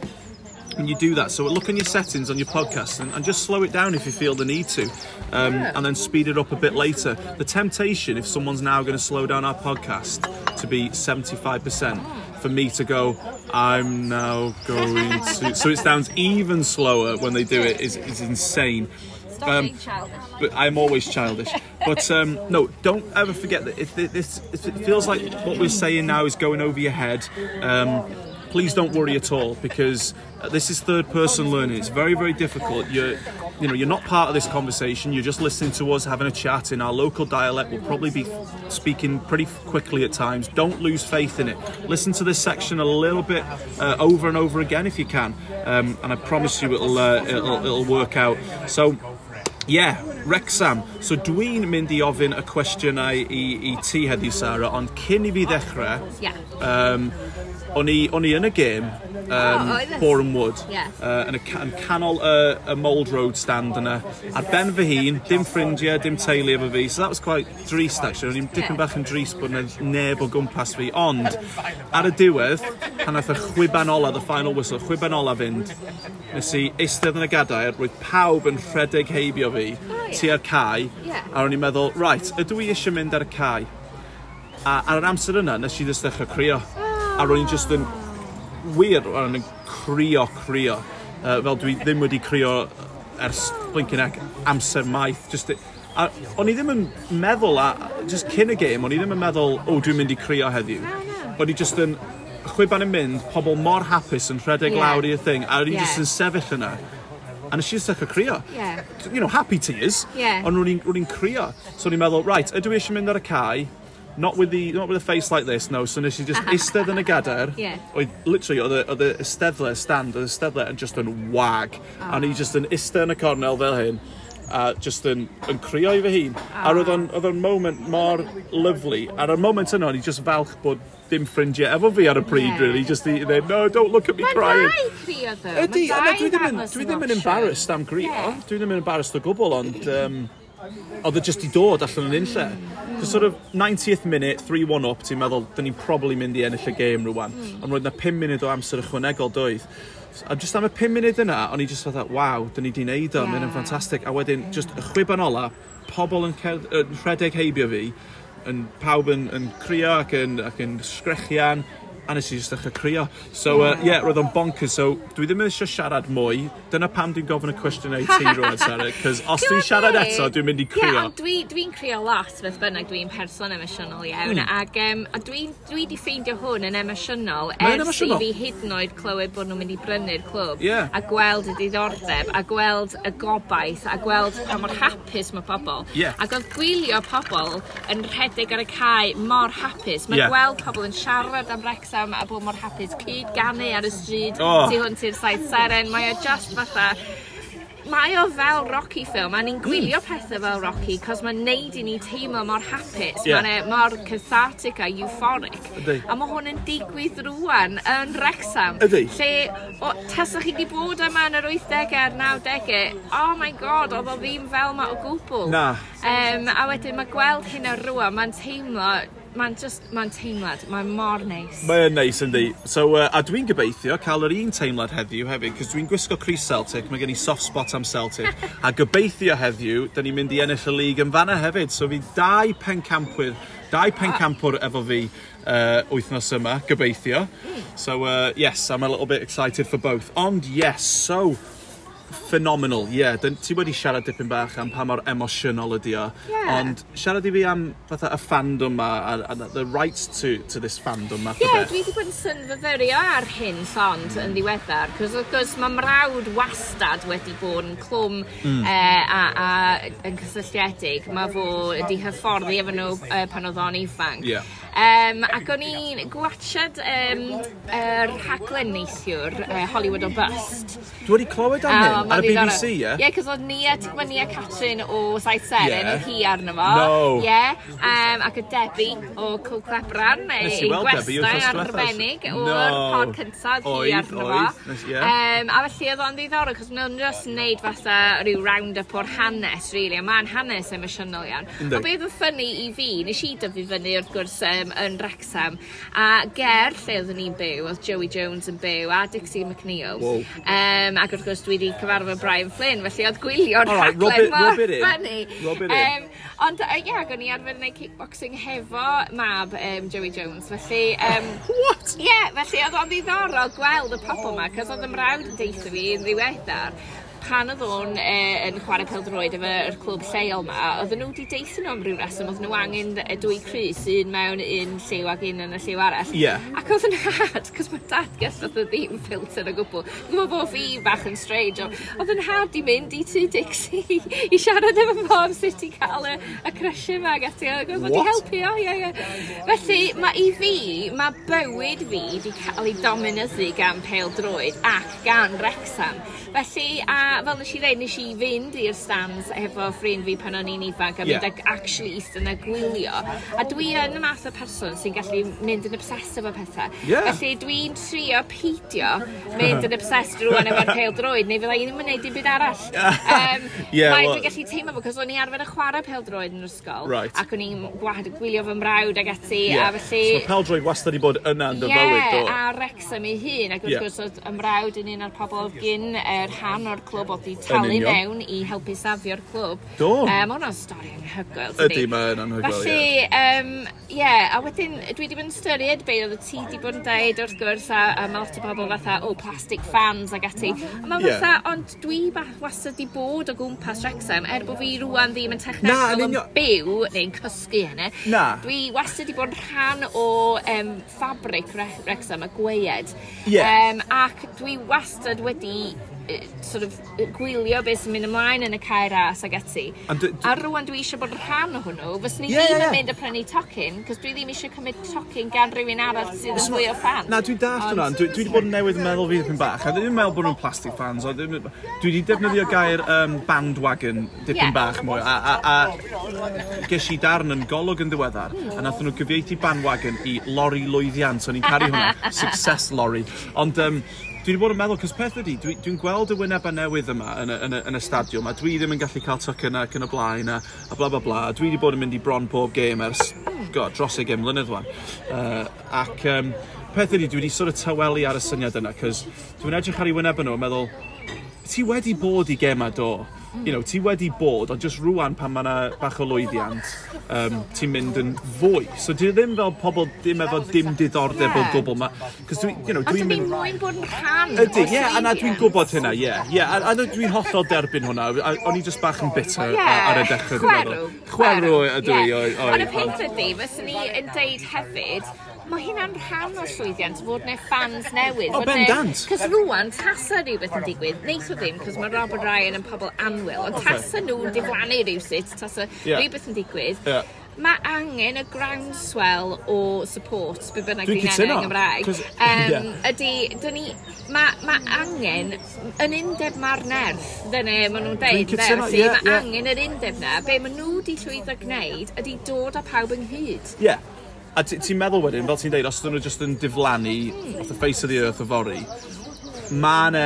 when you do that. So look on your settings on your podcast and, and just slow it down if you feel the need to, um, and then speed it up a bit later. The temptation, if someone's now going to slow down our podcast to be 75%, for me to go, I'm now going to. So it sounds even slower when they do it, is, is insane. Stop Um, being childish. but I'm always childish. But um, no, don't ever forget that if it- this if it feels like what we're saying now is going over your head, um, please don't worry at all because this is third person learning. It's very very difficult. You're you know you're not part of this conversation. You're just listening to us having a chat in our local dialect. We'll probably be speaking pretty quickly at times. Don't lose faith in it. Listen to this section a little bit uh, over and over again if you can, um, and I promise you it'll, uh, it'll it'll work out. So. Yeah, Wrexham. So dwi'n mynd i ofyn y cwestiynau i, i ti heddiw, Sarah, ond cyn i fi ddechrau, yeah. um, o'n i, on i yn y gêm, um, oh, oh Boreham Wood, yeah. uh, yn, y, yn canol y, y Mold Road stand yna, ar ben fy hun, dim ffrindiau, dim teulu efo fi, so that was quite drist actually, o'n i'n dipyn yeah. bach yn drist bod yna neb o gwmpas fi, ond ar y diwedd, pan oedd y chwiban ola, the final whistle, chwiban ola fynd, nes i eistedd yn y gadair, roedd pawb yn rhedeg heibio fi, tua'r cae, yeah. a ro'n i'n meddwl, right, ydw i eisiau mynd ar y cae? A ar yr amser yna, nes i ddys dechrau crio. Oh. A ro'n i'n just yn wir, ro'n i'n crio, crio. Uh, fel dwi ddim wedi crio ers blinkin ec amser maith. Just, a o'n i ddim yn meddwl, a, just cyn y game, o'n i ddim yn meddwl, o, oh, dwi'n mynd i crio heddiw. No, no. O'n i just yn chwiban yn mynd, pobl mor hapus yn rhedeg yeah. lawr i'r thing, a o'n i yeah. just yn sefyll yna. And she just like a crio. Yeah. You know, happy tears. Yeah. Ond rwy'n i'n crio. So ni'n meddwl, right, ydw i eisiau mynd ar y cae, not with the not with a face like this no so nes i just istedd yn y gadair yeah. oedd literally oedd oedd y ysteddle stand oedd y ysteddle yn just yn wag ah. oh. and he just yn istedd yn y cornel fel hyn a just yn, yn crio i fy hun. A roedd o'n, oedd o'n moment mor lyflu. Ar y moment yna, o'n i just falch bod dim ffrindiau efo fi ar y pryd, yeah. really. Just i dweud, no, don't look at me Mae'n crying. Mae'n dau crio, ddo. Ydy, dwi ddim yn, dwi ddim yn embarrassed am crio. Yeah. Dwi ddim yn embarrassed o gwbl, ond... Um, oedd e just i dod allan yn unlle. Mm. Cos sort of 90th minute, 3-1 up, ti'n meddwl, dyn ni'n probably mynd i ennill y game rwan. Mm. Ond roedd na 5 munud o amser ychwanegol doedd. A just am y 5 munud yna, o'n i just fatha, waw, dyn ni di wneud o, yeah. mae'n ffantastig. A wedyn, just y chwiban ola, pobl yn, cer, yn rhedeg heibio fi, yn pawb yn, yn crio ac yn, ac yn sgrechian, a nes i just ddechrau crio. So, uh, yeah, roedd o'n bonkers. So, dwi ddim eisiau siarad mwy. Dyna pam dwi'n gofyn y cwestiwn ei ti rwan, Sarah. Cos os dwi'n siarad eto, dwi'n mynd i crio. Yeah, dwi'n dwi, dwi crio lot, beth bynnag dwi'n person emosiynol iawn. Mm. Ac um, dwi'n dwi di ffeindio hwn yn emosiynol. Mae'n emosiynol. Ers i fi hyd yn oed clywed bod nhw'n mynd i brynu'r clwb. Yeah. A gweld y diddordeb, a gweld y gobaith, a gweld pa mor hapus mae pobl. Yeah. Ac oedd gwylio pobl yn rhedeg ar y cae mor hapus. Mae yeah. gweld pobl yn siarad am Rex am a bod mor hapus cyd ganu ar y stryd oh. tu hwnt i'r saith seren. Mae o just fatha mae o fel Rocky ffilm, a ni'n gwylio mm. pethau fel Rocky, cos mae'n neud i ni teimlo mor hapus, yeah. mae'n e, mor cathartic a euphoric. Ydy. A mae hwn yn digwydd rwan yn Rexham. Ydy. Lle, o, tasach chi wedi bod yma yn yr 80au a'r 90au, oh my god, oedd o ddim fel ma o gwbl. Na. Um, a wedyn mae gweld hyn ar rwan, mae'n teimlo mae'n just, mae'n teimlad, mae'n mor neis. Mae'n neis yndi. So, uh, a dwi'n gobeithio cael yr un teimlad heddiw hefyd, cos dwi'n gwisgo Cris Celtic, mae gen i soft spot am Celtic. a gobeithio heddiw, da ni'n mynd i ennill y lig yn fanna hefyd, so fi dau pencampwyr, dau pencampwr efo fi uh, wythnos yma, gobeithio. Hmm. So, uh, yes, I'm a little bit excited for both. Ond, yes, so, phenomenal, ie. Yeah. Ti wedi siarad dipyn bach am pa mor emosiynol ydi o. Yeah. Ond siarad i fi am fatha y fandom ma, a, a the rights to, to this fandom ma. Ie, yeah, dwi wedi bod yn synfyfyrio ar hyn llond mm. yn ddiweddar, cos wrth gwrs mae mrawd wastad wedi bod yn clwm mm. e, a, a, yn cysylltiedig. Mae fo wedi hyfforddi efo nhw e, pan oedd o'n ifanc. Yeah. Um, ac o'n i'n gwachod um, er rhaglen neithiwr, uh, Hollywood o Bust. Dwi wedi clywed am hyn, um, ar y BBC, ie? Ie, cos oedd Nia Tygmania Catrin o Saith Seren, yeah. hi arno fo. No. Ie, yeah. um, ac y Debbie o Cwl Clebran, ei gwestai arbennig no. o'r pod cyntaf, hi arno fo. Yeah. Um, a felly oedd o'n ddiddorol, cos nhw'n just wneud fatha rhyw round-up o'r hanes, really, a mae'n hanes emosiynol iawn. Ond beth oedd ffynnu i fi, nes i dyfu fyny wrth gwrs um, um, yn Wrexham. A ger lle oedden ni'n byw, oedd Joey Jones yn byw a Dixie McNeil. Wow. Um, ac wrth gwrs dwi wedi cyfarfod Brian Flynn, felly oedd gwylio'r right, rhaglen mor ffynnu. Um, ond ie, yeah, o'n i arfer gwneud kickboxing hefo mab um, Joey Jones, felly... Um, What? Ie, yeah, felly oedd o'n ddiddorol gweld y pobl yma, cos oedd ymrawd yn deitha fi yn ddiweddar pan oedd o'n e, yn chwarae peldroed efo'r clwb lleol ma, oedd nhw wedi deithio nhw am ryw reswm, oedd nhw angen y dwy crys, un mewn un lliw ac un yn y lliw arall. Yeah. Ac oedd yn had, cos mae dad gysod oedd ddim filter o gwbl. Gwbl bod fi bach yn strange, oedd yn had i mynd i tu Dixie i siarad efo fo am sut i cael y, y crysiau ma ac ati. Oedd wedi helpu o, ie, ie. Felly, mae i fi, mae bywyd fi wedi cael ei dominyddu gan peldroed ac gan Rexham. Felly, a fel nes i ddeud, nes i fynd i'r stands efo ffrind fi pan o'n i'n ifanc a mynd mynd ac actually eist yna gwylio. A dwi yn y math o person sy'n gallu mynd yn obsessed efo pethau. Yeah. Felly dwi'n trio peidio mynd yn obsessed rwan efo'r pêl droed, neu fyddai ddim yn neud dim byd arall. Um, yeah, Mae well... dwi'n gallu teimlo fo, cos o'n i arfer y chwarae pêl droed yn yr ysgol, right. ac o'n i'n gwylio fy mrawd ag ati, yeah. a felly... So pêl droed wastad i bod yna yn dy yeah, fywyd, do? A Wrexham ei hun, ac wrth yeah. gwrs oedd ymrawd yn un o'r pobl gyn er rhan o'r clwb clwb oedd wedi talu mewn i helpu safio'r clwb. Do. Um, Ond o'n stori anhygoel. Ydy, mae'n anhygoel, Felly, ie. Um, yeah, a wedyn, dwi wedi bod yn styried be oedd y ti wedi bod yn dweud wrth gwrs a, a mae lot o bobl fatha, o, oh, plastic fans ag ati. A mae'n yeah. fatha, ond dwi wastad wedi bod o gwmpas Wrexham, er bod fi rwan ddim yn technegol yn byw neu'n cysgu hynny. Na. Dwi wastad wedi bod yn rhan o um, fabric Wrexham, y gweied. Yeah. Um, ac dwi wastad wedi sort of gwylio beth sy'n mynd ymlaen yn y cair ras ag ati. A rwan dwi eisiau bod rhan o hwnnw, fys ni yeah, ddim yeah, yn mynd y prynu tocyn, cos dwi ddim eisiau cymryd tocyn gan rhywun arall sydd yn fwy o fan. Na, dwi'n dallt hwnna, dwi, dwi wedi bod yn newydd meddwl fi ddim bach, a dwi ddim meddwl bod nhw'n plastic fans, o, dwi wedi defnyddio gair um, bandwagon dipyn yeah. bach mwy, a, a, a ges i darn yn golwg yn ddiweddar, a nath nhw gyfieithu bandwagon i lori lwyddiant, so ni'n caru hwnna, success lori. Ond um, Dwi wedi bod yn meddwl, cos peth ydy, dwi'n dwi, gweld y wynebau newydd yma yn y, yn y, yn y stadiwm, a dwi ddim yn gallu cael tuc yna ac yn y blaen, a, a bla bla bla. a Dwi wedi bod yn mynd i bron pob gêm ers, god, dros ei gêm mlynedd wan. Uh, ac um, peth ydy, dwi wedi sort of tawelu ar y syniad yna, cos dwi'n edrych ar ei wynebau nhw, a meddwl, ti wedi bod i gema do, you know, ti wedi bod, ond just rwan pan mae yna bach o lwyddiant, um, ti'n mynd yn fwy. So dwi ddim fel pobl ddim efo dim diddordeb yeah. o gwbl. Cos dwi, you know, dwi'n mynd... mwyn bod yn rhan. Ydy, ie, yeah, a na dwi'n gwybod hynna, ie. Yeah, yeah, a, a dwi'n hollol derbyn hwnna. a O'n i just bach yn bitter yeah. ar y dechrau. Chwerw. Chwerw ydw i. Ond y peth ydy, fyswn i yn deud hefyd, mae hynna'n rhan o'r llwyddiant, fod neu fans newydd. O, ben dant. Cos rwan, tasa rhywbeth yn digwydd, neith o ddim, cos mae Robert Ryan yn pobl anwyl, ond tasa nhw'n diflannu rhywsut, tasa yeah. rhywbeth yn digwydd. Yeah mae angen y groundswell o support be bynnag dwi'n enw yn Gymraeg um, yeah. ydy dyn ni mae ma angen yn undeb ma'r nerth dyna maen nhw'n deud felly yeah, mae yeah. angen yr undeb na be maen nhw wedi llwyddo gwneud ydy dod â pawb ynghyd ie yeah. A ti'n meddwl wedyn, fel ti'n deud, os ydyn nhw jyst yn diflannu off the face of the earth y fori, mae yna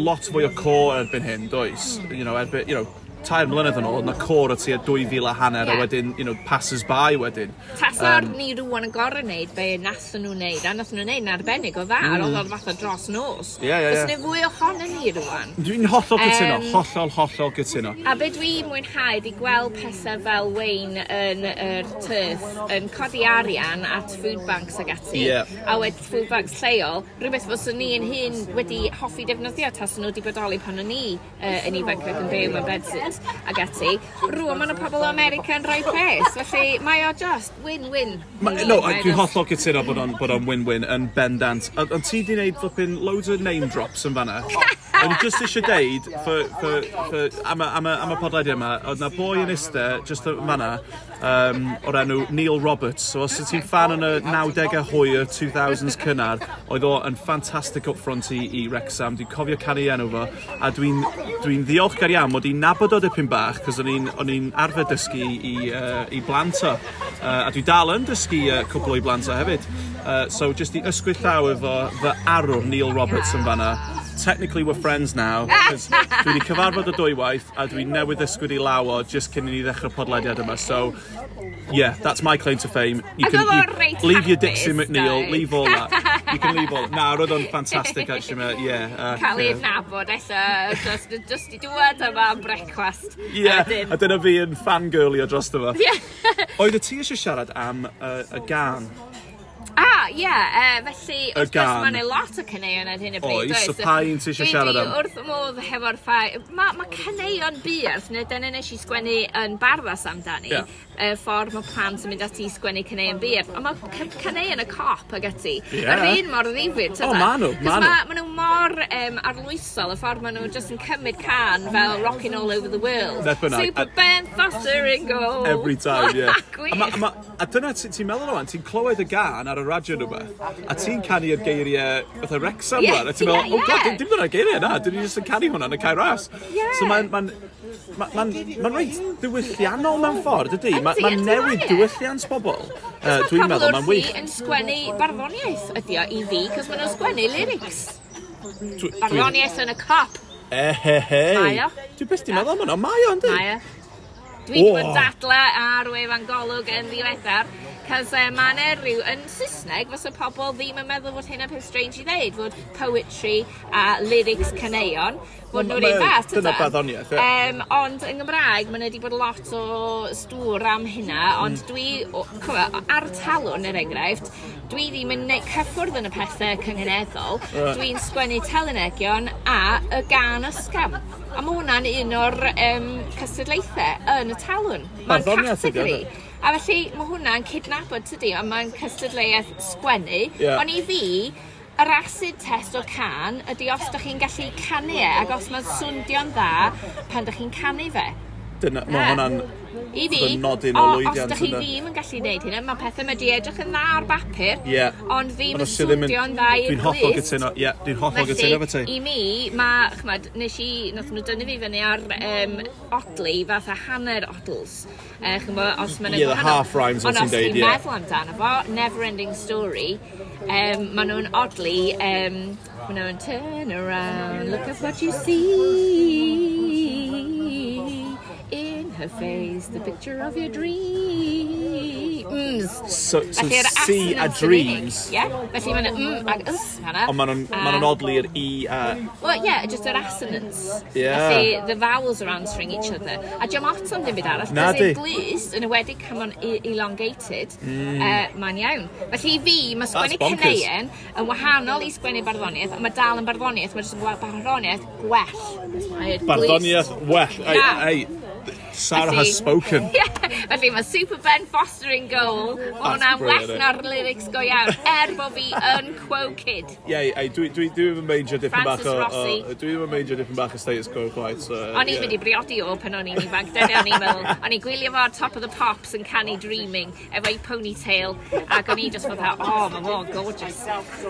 lot fwy o co erbyn hyn, does? You know, erbyn, you know, tair mlynedd yn ôl, na cor o tua 2,000 a hanner, yeah. a wedyn, you know, passes by wedyn. Tasar um, ni rwan yn gorau wneud be nathon nhw wneud, a nathon nhw wneud yn arbennig o dda, mm. oedd o'n o dros nos. Ie, ie, ie. Os ne fwy ohono ni rwan. Dwi'n hollol gytuno, um, hollol, hollol gytuno. A be dwi'n mwynhau, di gweld pethau fel Wayne yn yr er turf, yn codi arian at food banks ag ati, yeah. a wedi food banks lleol, rhywbeth fos ni yn hyn wedi hoffi defnyddio tas nhw wedi bodoli pan o'n ni uh, yn ifanc ac yn byw mewn bedsyn. Ireland ag ati. Rŵan ma'n y pobl o America yn rhoi pres, felly mae o just win-win. No, dwi'n hollol cytuno bod o'n bod on win-win yn bendant. Ond ti di wneud flipping loads o name drops yn fanna. O'n i just eisiau deud am y podlediad yma, oedd na boi yn iste just yn fanna, um, o'r enw Neil Roberts. So os ti'n fan yn y 90au hwyr, 2000s cynnar, oedd o yn ffantastig up front i, i Wrexham. Dwi'n cofio canu enw fo, a dwi'n dwi, dwi ddiolchgar iawn mod i'n nabod o dipyn bach, cos o'n i'n arfer dysgu i, uh, i blanta. Uh, a dwi dal yn dysgu uh, cwbl o'i blanta hefyd. Uh, so, jyst i ysgwyll llaw efo fy arwr Neil Roberts yn fanna, technically we're friends now, cos dwi wedi cyfarfod y dwywaith a dwi newydd ysgwyd i lawer just cyn i ni ddechrau podlediad yma, so yeah, that's my claim to fame. You can you, leave your Dixie McNeil, though. leave all that. You can leave all. Na, roedd o'n fantastic actually, mate. yeah. Uh, Cael i'n nabod eitha, just, just i dwad yma am brecwast. Yeah, a dyna fi yn fangirlio dros dyma Yeah. Oedd y ti eisiau siarad am uh, y gan Ah, ie, yeah, uh, felly, wrth gwrs, mae'n lot o caneuon ar hyn y bryd. Oes, so pa un ti eisiau siarad am? Dwi wrth modd hefo'r ffai... Mae ma caneuon buarth, neu dyna nes i sgwennu yn barfas amdani, yeah. y ffordd mae plant yn mynd ati i sgwennu caneuon buarth, ond mae caneuon y cop ag ati. Yeah. Yr un mor ddifur, tyda. O, ma nhw, ma nhw. Mae nhw mor um, arlwysol, y ffordd mae nhw just yn cymryd can fel rocking all over the world. Beth bynnag. Super Ben Foster in goal. Every time, yeah. a, ma, ma, a dyna ti'n meddwl o'n, ti'n clywed y gan ar y radio nhw beth, a ti'n canu y geiriau fatha Wrexham yeah, a ti'n meddwl, oh god, dim, dim dyna geiriau na, dyn dwi'n just yn canu hwnna yn y cair ras. Yeah. So mae'n ma mae'n ma, ma, ma reit diwylliannol mewn ffordd, ydy? Mae'n ma newid diwylliant bobl. Uh, Dwi'n meddwl, mae'n wych. yn sgwennu barddoniaeth ydy o i fi, cos maen nhw'n sgwennu lyrics. Barddoniaeth yn y cop. E, he, he. Mae o. Dwi beth ti'n meddwl am hwnna? Mae o, ynddi? Mae o. Dwi wedi bod dadle ar wefan golwg yn ddiweddar. Cos uh, mae yna rhyw, yn Saesneg, fos y pobl ddim yn meddwl fod hynna peth strange i ddeud, fod poetry a lyrics caneuon, fod nhw'n ei fath. Dyna baddoniaeth, ie. Um, ond yn Gymraeg, mae wedi bod lot o stŵr am hynna, ond mm. dwi, cofio, ar talwn er enghraifft, dwi ddim yn neud cyffwrdd yn y pethau cyngeneddol, right. dwi'n sgwennu telenegion a y gan ysgam. A mae hwnna'n un o'r um, cystadlaethau yn y talwn. Mae'n categori. A felly mae hwnna'n cydnabod tydi, ond mae'n cystadleuaeth sgwennu. Yeah. Ond i fi, yr acid test o can ydy os ydych chi'n gallu canu e, ac os mae'n swndio'n dda pan ydych chi'n canu fe. Dyna, mae hwnna'n I fi, nodyn o, o lwyddiant. Os da chi ddim yn gallu gwneud hynna, mae pethau mae di edrych yn dda ar bapur, yeah. ond ddim yn swdio'n dda i'r Dwi'n hollol gytuno, ie, yeah, dwi'n hollol gytuno fo ti. i mi, mae, chmad, nes i, nath nhw dynnu fi fyny ar um, odli, fath a hanner odls. Uh, chymbo, os mae'n yeah, gwahanol. half rhymes fel ti'n deud, ond os ti'n meddwl amdano fo, never ending story, um, maen nhw'n odli, um, maen nhw'n turn around, look at what you see her face the picture of your dreams. So, so Felly, C a dreams. Ie, yeah? felly mae'n mm ag ys hana. Ond maen nhw'n odli yr E a... Well, yeah, just yr assonance. Yeah. Felly, the vowels are answering each other. A diolch mat am ddim byd arall. Na di. Glis, yn wedi cam o'n elongated, mm. uh, mae'n iawn. Felly fi, mae sgwennu cyneuen yn wahanol i sgwennu barddoniaeth, a mae dal yn barddoniaeth, mae'n barddoniaeth gwell. Barddoniaeth well. Ei, ei, Sarah felly, has spoken. Yeah, felly mae Super Ben Foster in goal. Mae hwnna'n well na'r lyrics go iawn. Er bod fi yn quoted. Ie, yeah, dwi ddim yn meindio dipyn bach o... Dwi ddim yn meindio dipyn bach o status quo quite. So, o'n i'n mynd i briodi o pan o'n i'n ifanc. Dyna o'n i'n meddwl. O'n i'n gwylio fo top of the pops yn canu dreaming efo'i ponytail. Ac o'n i just fatha, oh, mae mo'n gorgeous.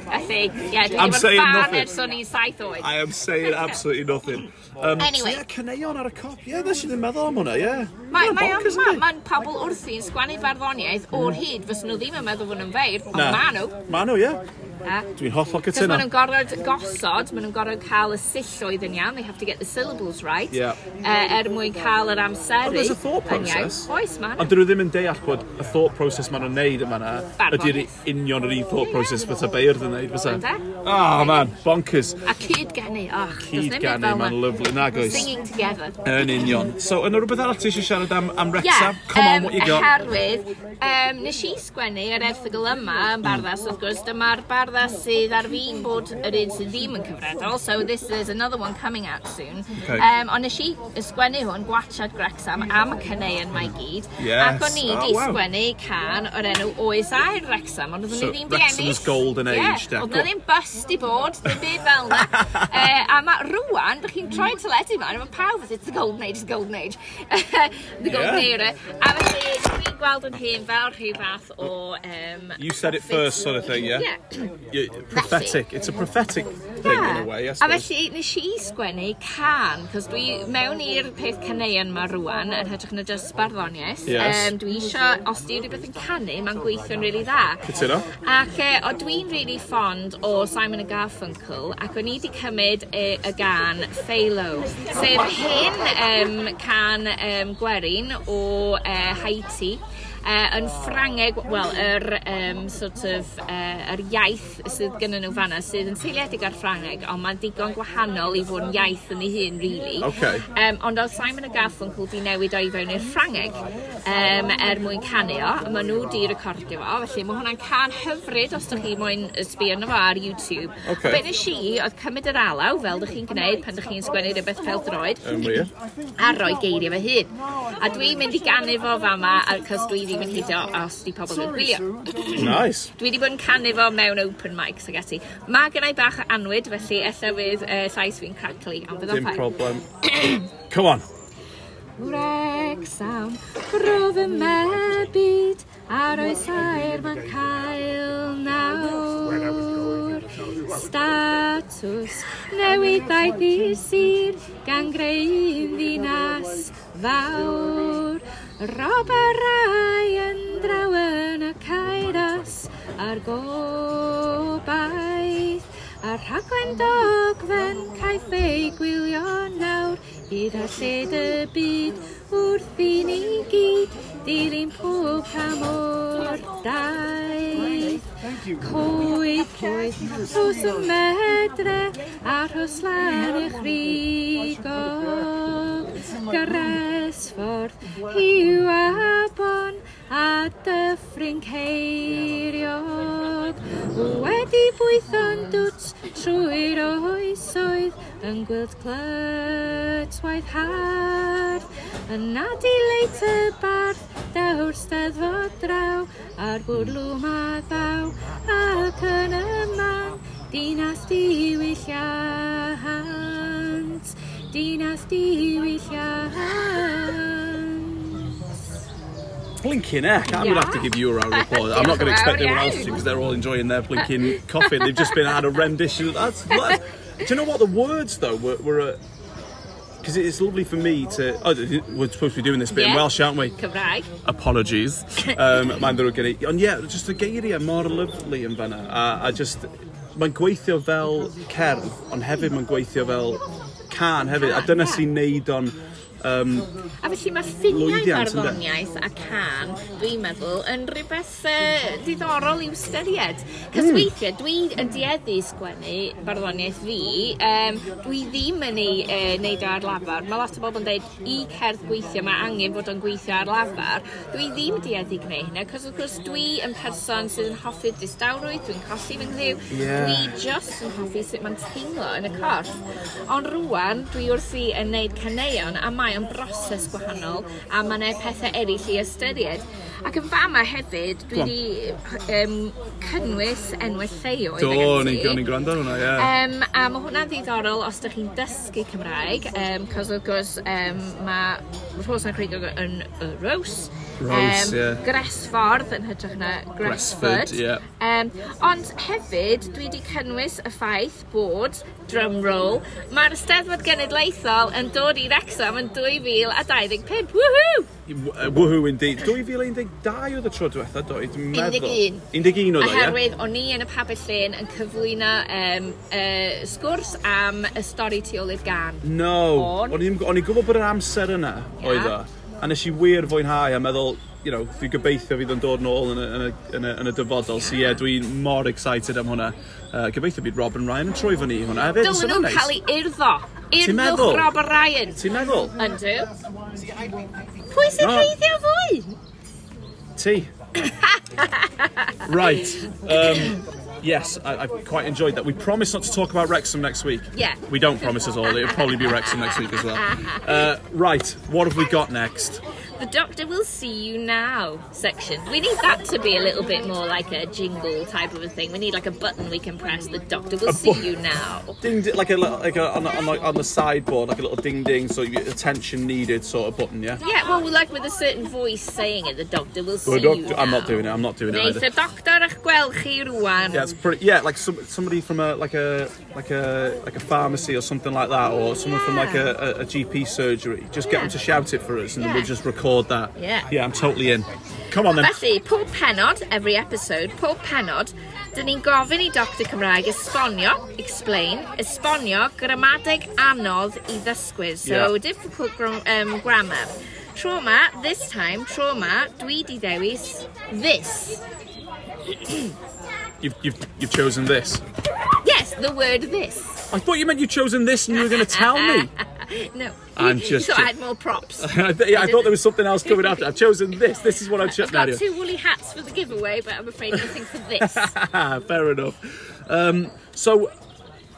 I think, yeah, dwi'n fan ers o'n i'n saith oed. I am saying absolutely nothing. Um, anyway. So, yeah, caneuon ar y cop. Ie, yeah, nes i ddim meddwl am hwnna hwnna, ie. Mae'n ma, ma, ma, pobl wrthi'n sgwannu barddoniaeth o'r hyd, fes nhw ddim yn meddwl fod nhw'n feir, ond ma nhw. Ma nhw, ie. Dwi'n hollol cytuno. Cos maen nhw'n gorfod gosod, maen nhw'n gorfod cael y silloedd yn iawn, they have to get the syllables right, yeah. uh, er mwyn cael yr amseru. Ond there's a thought process. Oes, maen Ond dyn nhw ddim yn deall bod y thought process maen nhw'n neud yma na, ydy'r union yr un thought process fysa beirdd yn neud, fysa. Oh, man, bonkers. A cyd genu, och. Cyd genu, ma'n lyflu, nag oes. Singing together. Yn union. So, yna rhywbeth arall ti eisiau siarad am, am Wrexham? Yeah, Come on, um, what you got? Oherwydd, um, nes i sgwennu yr erthigol yma yn barddas, wrth gwrs, dyma'r barddas cyfraddau sydd ar fi'n bod yr un sydd ddim yn cyfredol, so this is another one coming out soon. Okay. Um, ond nes i ysgwennu hwn, Gwachad Grexam, am y cyneuon mae gyd. Yes. Ac o'n i wedi oh, wow. sgwennu can o'r enw Oes Air Rexam, ond oedden so, ni ddim di ennill. Rexam's Golden Age, yeah. Declan. Oedd na ddim bus di bod, ddim byd fel na. uh, a mae rwan, bych chi'n troi'n teledu man, a mae pawb it's the Golden Age, it's the Golden Age. the Golden yeah. Era. A felly, dwi'n gweld yn hyn fel rhyw fath o... Um, you said it first sort of thing, yeah? Yeah yeah, prophetic. It's a prophetic yeah. thing in a way, I suppose. A felly, nes i sgwennu can, cos dwi mewn i'r peth caneuon ma rwan, yn hytrach na just barddoniaeth. Yes. Um, dwi eisiau, os di rhywbeth yn canu, mae'n gweithio'n really dda. Cytuno. Ac e, o dwi'n really fond o Simon y Garfunkel, ac o'n i wedi cymryd y, y gan Phalo, sef hyn um, can um, gwerin o uh, Haiti uh, yn Ffrangeg, wel, yr um, sort of, uh, yr iaith sydd gynnyn nhw fanna, sydd yn seiliedig ar Ffrangeg, ond mae'n digon gwahanol i fod yn iaith yn ei hun, really. Okay. Um, ond oedd Simon y Garfunkel di newid o'i fewn i'r Ffrangeg um, er mwyn canu o, a maen nhw di recordio fo, felly mae hwnna'n can hyfryd os ydych chi moyn ysbio yno fo ar YouTube. Okay. Be nes i, oedd cymryd yr alaw, fel ydych chi'n gwneud pan ydych chi'n sgwennu rhywbeth fel droed, um, yeah. a roi geiriau fy hun. A dwi'n mynd i ganu fo fama, cos dwi ddim yn hyddo os di pobl yn gwylio. nice. Dwi wedi bod yn canu fo mewn open mics ag ati. Mae gennau bach anwyd, felly ella fydd uh, llais fi'n crackly, ond fydd o'n Dim problem. Come on. Wrecsam, roedd y mebyd ar oes air mae'n cael nawr. Statws newid ddau ddyr sir gan greu'n ddinas fawr. Rob a rai yn draw yn y cairos a'r gobaith. A rhaglen dogfen caiff ei gwylio nawr hyd a lled y byd wrth i ni gyd Bydd ein pob pa mor daith. Cwyth, cwyth, hws y medre ar hwslan eich rigol. Gyresfordd, hiw a bon a dyffryn ceiriog. Wedi bwytho'n dwt trwy'r oesoedd yn gwild clytwaith hardd, yn adileit y bardd, dewr steddfod draw, a'r gwrlwm a ddaw, ac yn yman, dinas diwylliant, dinas diwylliant. Blinking heck, eh? I'm yeah. going to have to give you a round of applause. I'm not going to expect anyone else to because they're all enjoying their blinking coffee. They've just been had a rendition. That's, that's Do you know what? The words, though, were, were uh, a, because it's lovely for me to... Oh, we're supposed to be doing this bit yeah. in Welsh, aren't we? Cymraeg. Apologies. um, mae'n ddrwg gen i. Ond ie, yeah, just y geiriau mor lyflu yn fanna. A, a just... Mae'n gweithio fel cerdd, ond hefyd mae'n gweithio fel can hefyd. Can, a dyna yeah. sy'n neud o'n... Yeah Um, a felly mae ffiniau barddoniaeth a can, dwi'n meddwl, yn rhywbeth uh, diddorol i'w styried. Cos mm. weithiau, dwi yn dieddu sgwennu barddoniaeth fi, um, dwi ddim yn ei uh, wneud ar lafar. Mae lot o bobl yn dweud, i cerdd gweithio, mae angen fod o'n gweithio ar lafar. Dwi ddim yn dieddu gwneud hynny, cos wrth gwrs dwi yn person sydd yn hoffi distawrwydd, dwi'n colli fy nghyw, yeah. dwi just yn hoffi sut mae'n teimlo yn y corff. Ond rwan, dwi wrthi yn wneud caneuon, a mae rai am broses gwahanol a mae yna pethau eraill i ystyried. Ac yn fama hefyd, dwi wedi um, cynnwys enwau lleoedd. Do, o'n ni'n gwrando hwnna, ie. Yeah. Um, a mae hwnna'n ddiddorol os ydych chi'n dysgu Cymraeg, um, cos wrth gwrs um, mae Rhos Rhosan Creidog yn Rose, Rose, um, yeah. Gresfordd yn hytrach na Gresford. Gresford yeah. um, ond hefyd, dwi wedi cynnwys y ffaith bod, drum roll, mae'r Steddfod Genedlaethol yn dod i Wrexham yn 2025. Woohoo! Woohoo indeed. 2012 oedd y tro diwetha, meddwl. 11. 11 oedd o, ie? Oherwydd, o'n i yn y pabell llun yn cyflwyno um, uh, sgwrs am y stori tu ôl i'r gan. No, o'n i'n gwybod bod yr amser yna, yeah. oedd o a nes i wir fwynhau a meddwl, you know, dwi gobeithio fydd yn dod nôl yn y, yn y, yn y, yn y dyfodol. So ie, yeah, dwi'n mor excited am hwnna. Uh, gobeithio bydd Robin Ryan yn troi fyny hwnna hefyd. Dylen nhw'n cael ei urddo. Urdwch Robin Ryan. Ti'n meddwl? Yndw. Pwy sy'n no. heiddio fwy? Ti. right. Um, yes, I, I've quite enjoyed that. We promise not to talk about Wrexham next week. Yeah. We don't promise at all. It'll probably be Wrexham next week as well. Uh, right. What have we got next? The doctor will see you now section. We need that to be a little bit more like a jingle type of a thing. We need like a button we can press. The doctor will see you now. Ding, ding like a little, like a, on, the- on, the, on the sideboard, like a little ding ding, so you attention needed sort of button, yeah. Yeah, well, like with a certain voice saying it, the doctor will see Good you doc- I'm not doing it. I'm not doing it Neith either. y doctor eich gweld chi rwan. Yeah, it's pretty. Yeah, like some, somebody from a like a like a like a pharmacy or something like that, or someone from like a, a, a GP surgery. Just get them to shout it for us, and then we'll just record that. Yeah. Yeah, I'm totally in. Come on then. Felly, pob penod, every episode, pob penod, dyn ni'n gofyn i Dr Cymraeg esbonio, explain, esbonio gramadeg anodd i ddysgwyr, so Yeah. difficult um, grammar. Trauma, this time, trauma, dwi di ddewis this. You've, you've you've chosen this. The word this. I thought you meant you'd chosen this, and you were going to tell me. No. I'm you, just- You thought I had more props. I, th- yeah, I thought there was something else coming after. I've chosen this. This is what I've I've chosen. got two woolly hats for the giveaway, but I'm afraid nothing for this. Fair enough. Um, so,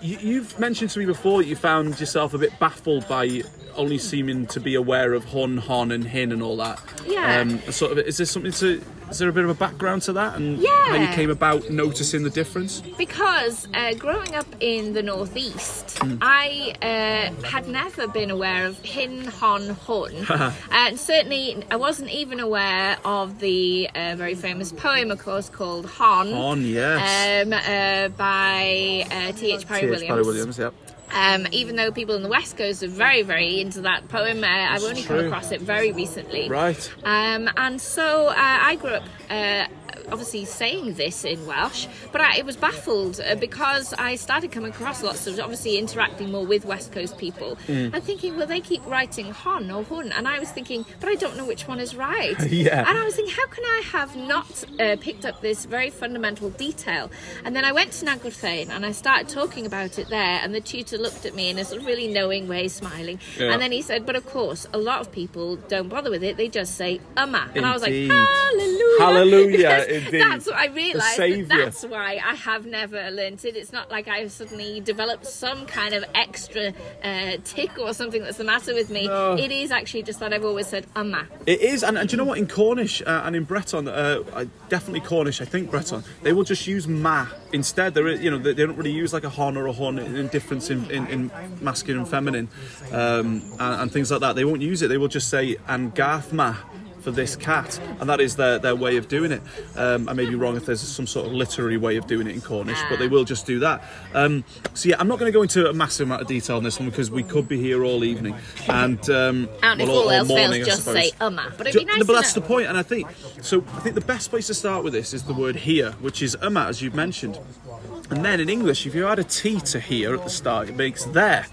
you, you've mentioned to me before that you found yourself a bit baffled by only seeming to be aware of hwn, hon, and hyn, and all that. Yeah. Um, sort of. Is this something to? Is there a bit of a background to that, and how you came about noticing the difference? Because uh, growing up in the northeast, Hmm. I uh, had never been aware of hyn, hon, hwn, and certainly I wasn't even aware of the uh, very famous poem, of course, called Hon, Hon, yes. um, uh, by uh, T.H. Parry T.H. Parry Williams. Yep. Um, even though people in the West Coast are very, very into that poem, uh, I've only come across it very recently. Right. Um, and so uh, I grew up uh, obviously saying this in Welsh, but I, it was baffled uh, because I started coming across lots of obviously interacting more with West Coast people Mm. and thinking, well, they keep writing hon or hwn, and I was thinking, but I don't know which one is right. Yeah. And I was thinking, how can I have not uh, picked up this very fundamental detail? And then I went to Nant Gwrtheyrn and I started talking about it there, and the tutor looked at me in a sort of really knowing way, smiling. Yeah. And then he said, but of course, a lot of people don't bother with it, they just say Amma. And I was like, Indeed. Hallelujah. Hallelujah, indeed. That's what I realised. that. That's why I have never learnt it. It's not like I've suddenly developed some kind of extra uh, tick or something that's the matter with me. No. It is actually just that I've always said Amma. It is, and, and do you know what? In Cornish uh, and in Breton, uh, definitely Cornish, I think Breton, they will just use ma instead. There, you know, they, they don't really use like a hon or a hon in, in difference in, in, in masculine and feminine, um, and, and things like that. They won't use it. They will just say and garth ma for this cat, and that is their, their way of doing it. Um, I may be wrong if there's some sort of literary way of doing it in Cornish, but they will just do that. Um, so yeah, I'm not going to go into a massive amount of detail on this one because we could be here all evening, and um, And if well, all else morning, fails, just say Amma. But it'd be nice no, but that's know. the point, and I think so. I think the best place to start with this is the word here, which is umma, as you've mentioned. And then in English, if you add a T to here at the start, it makes there.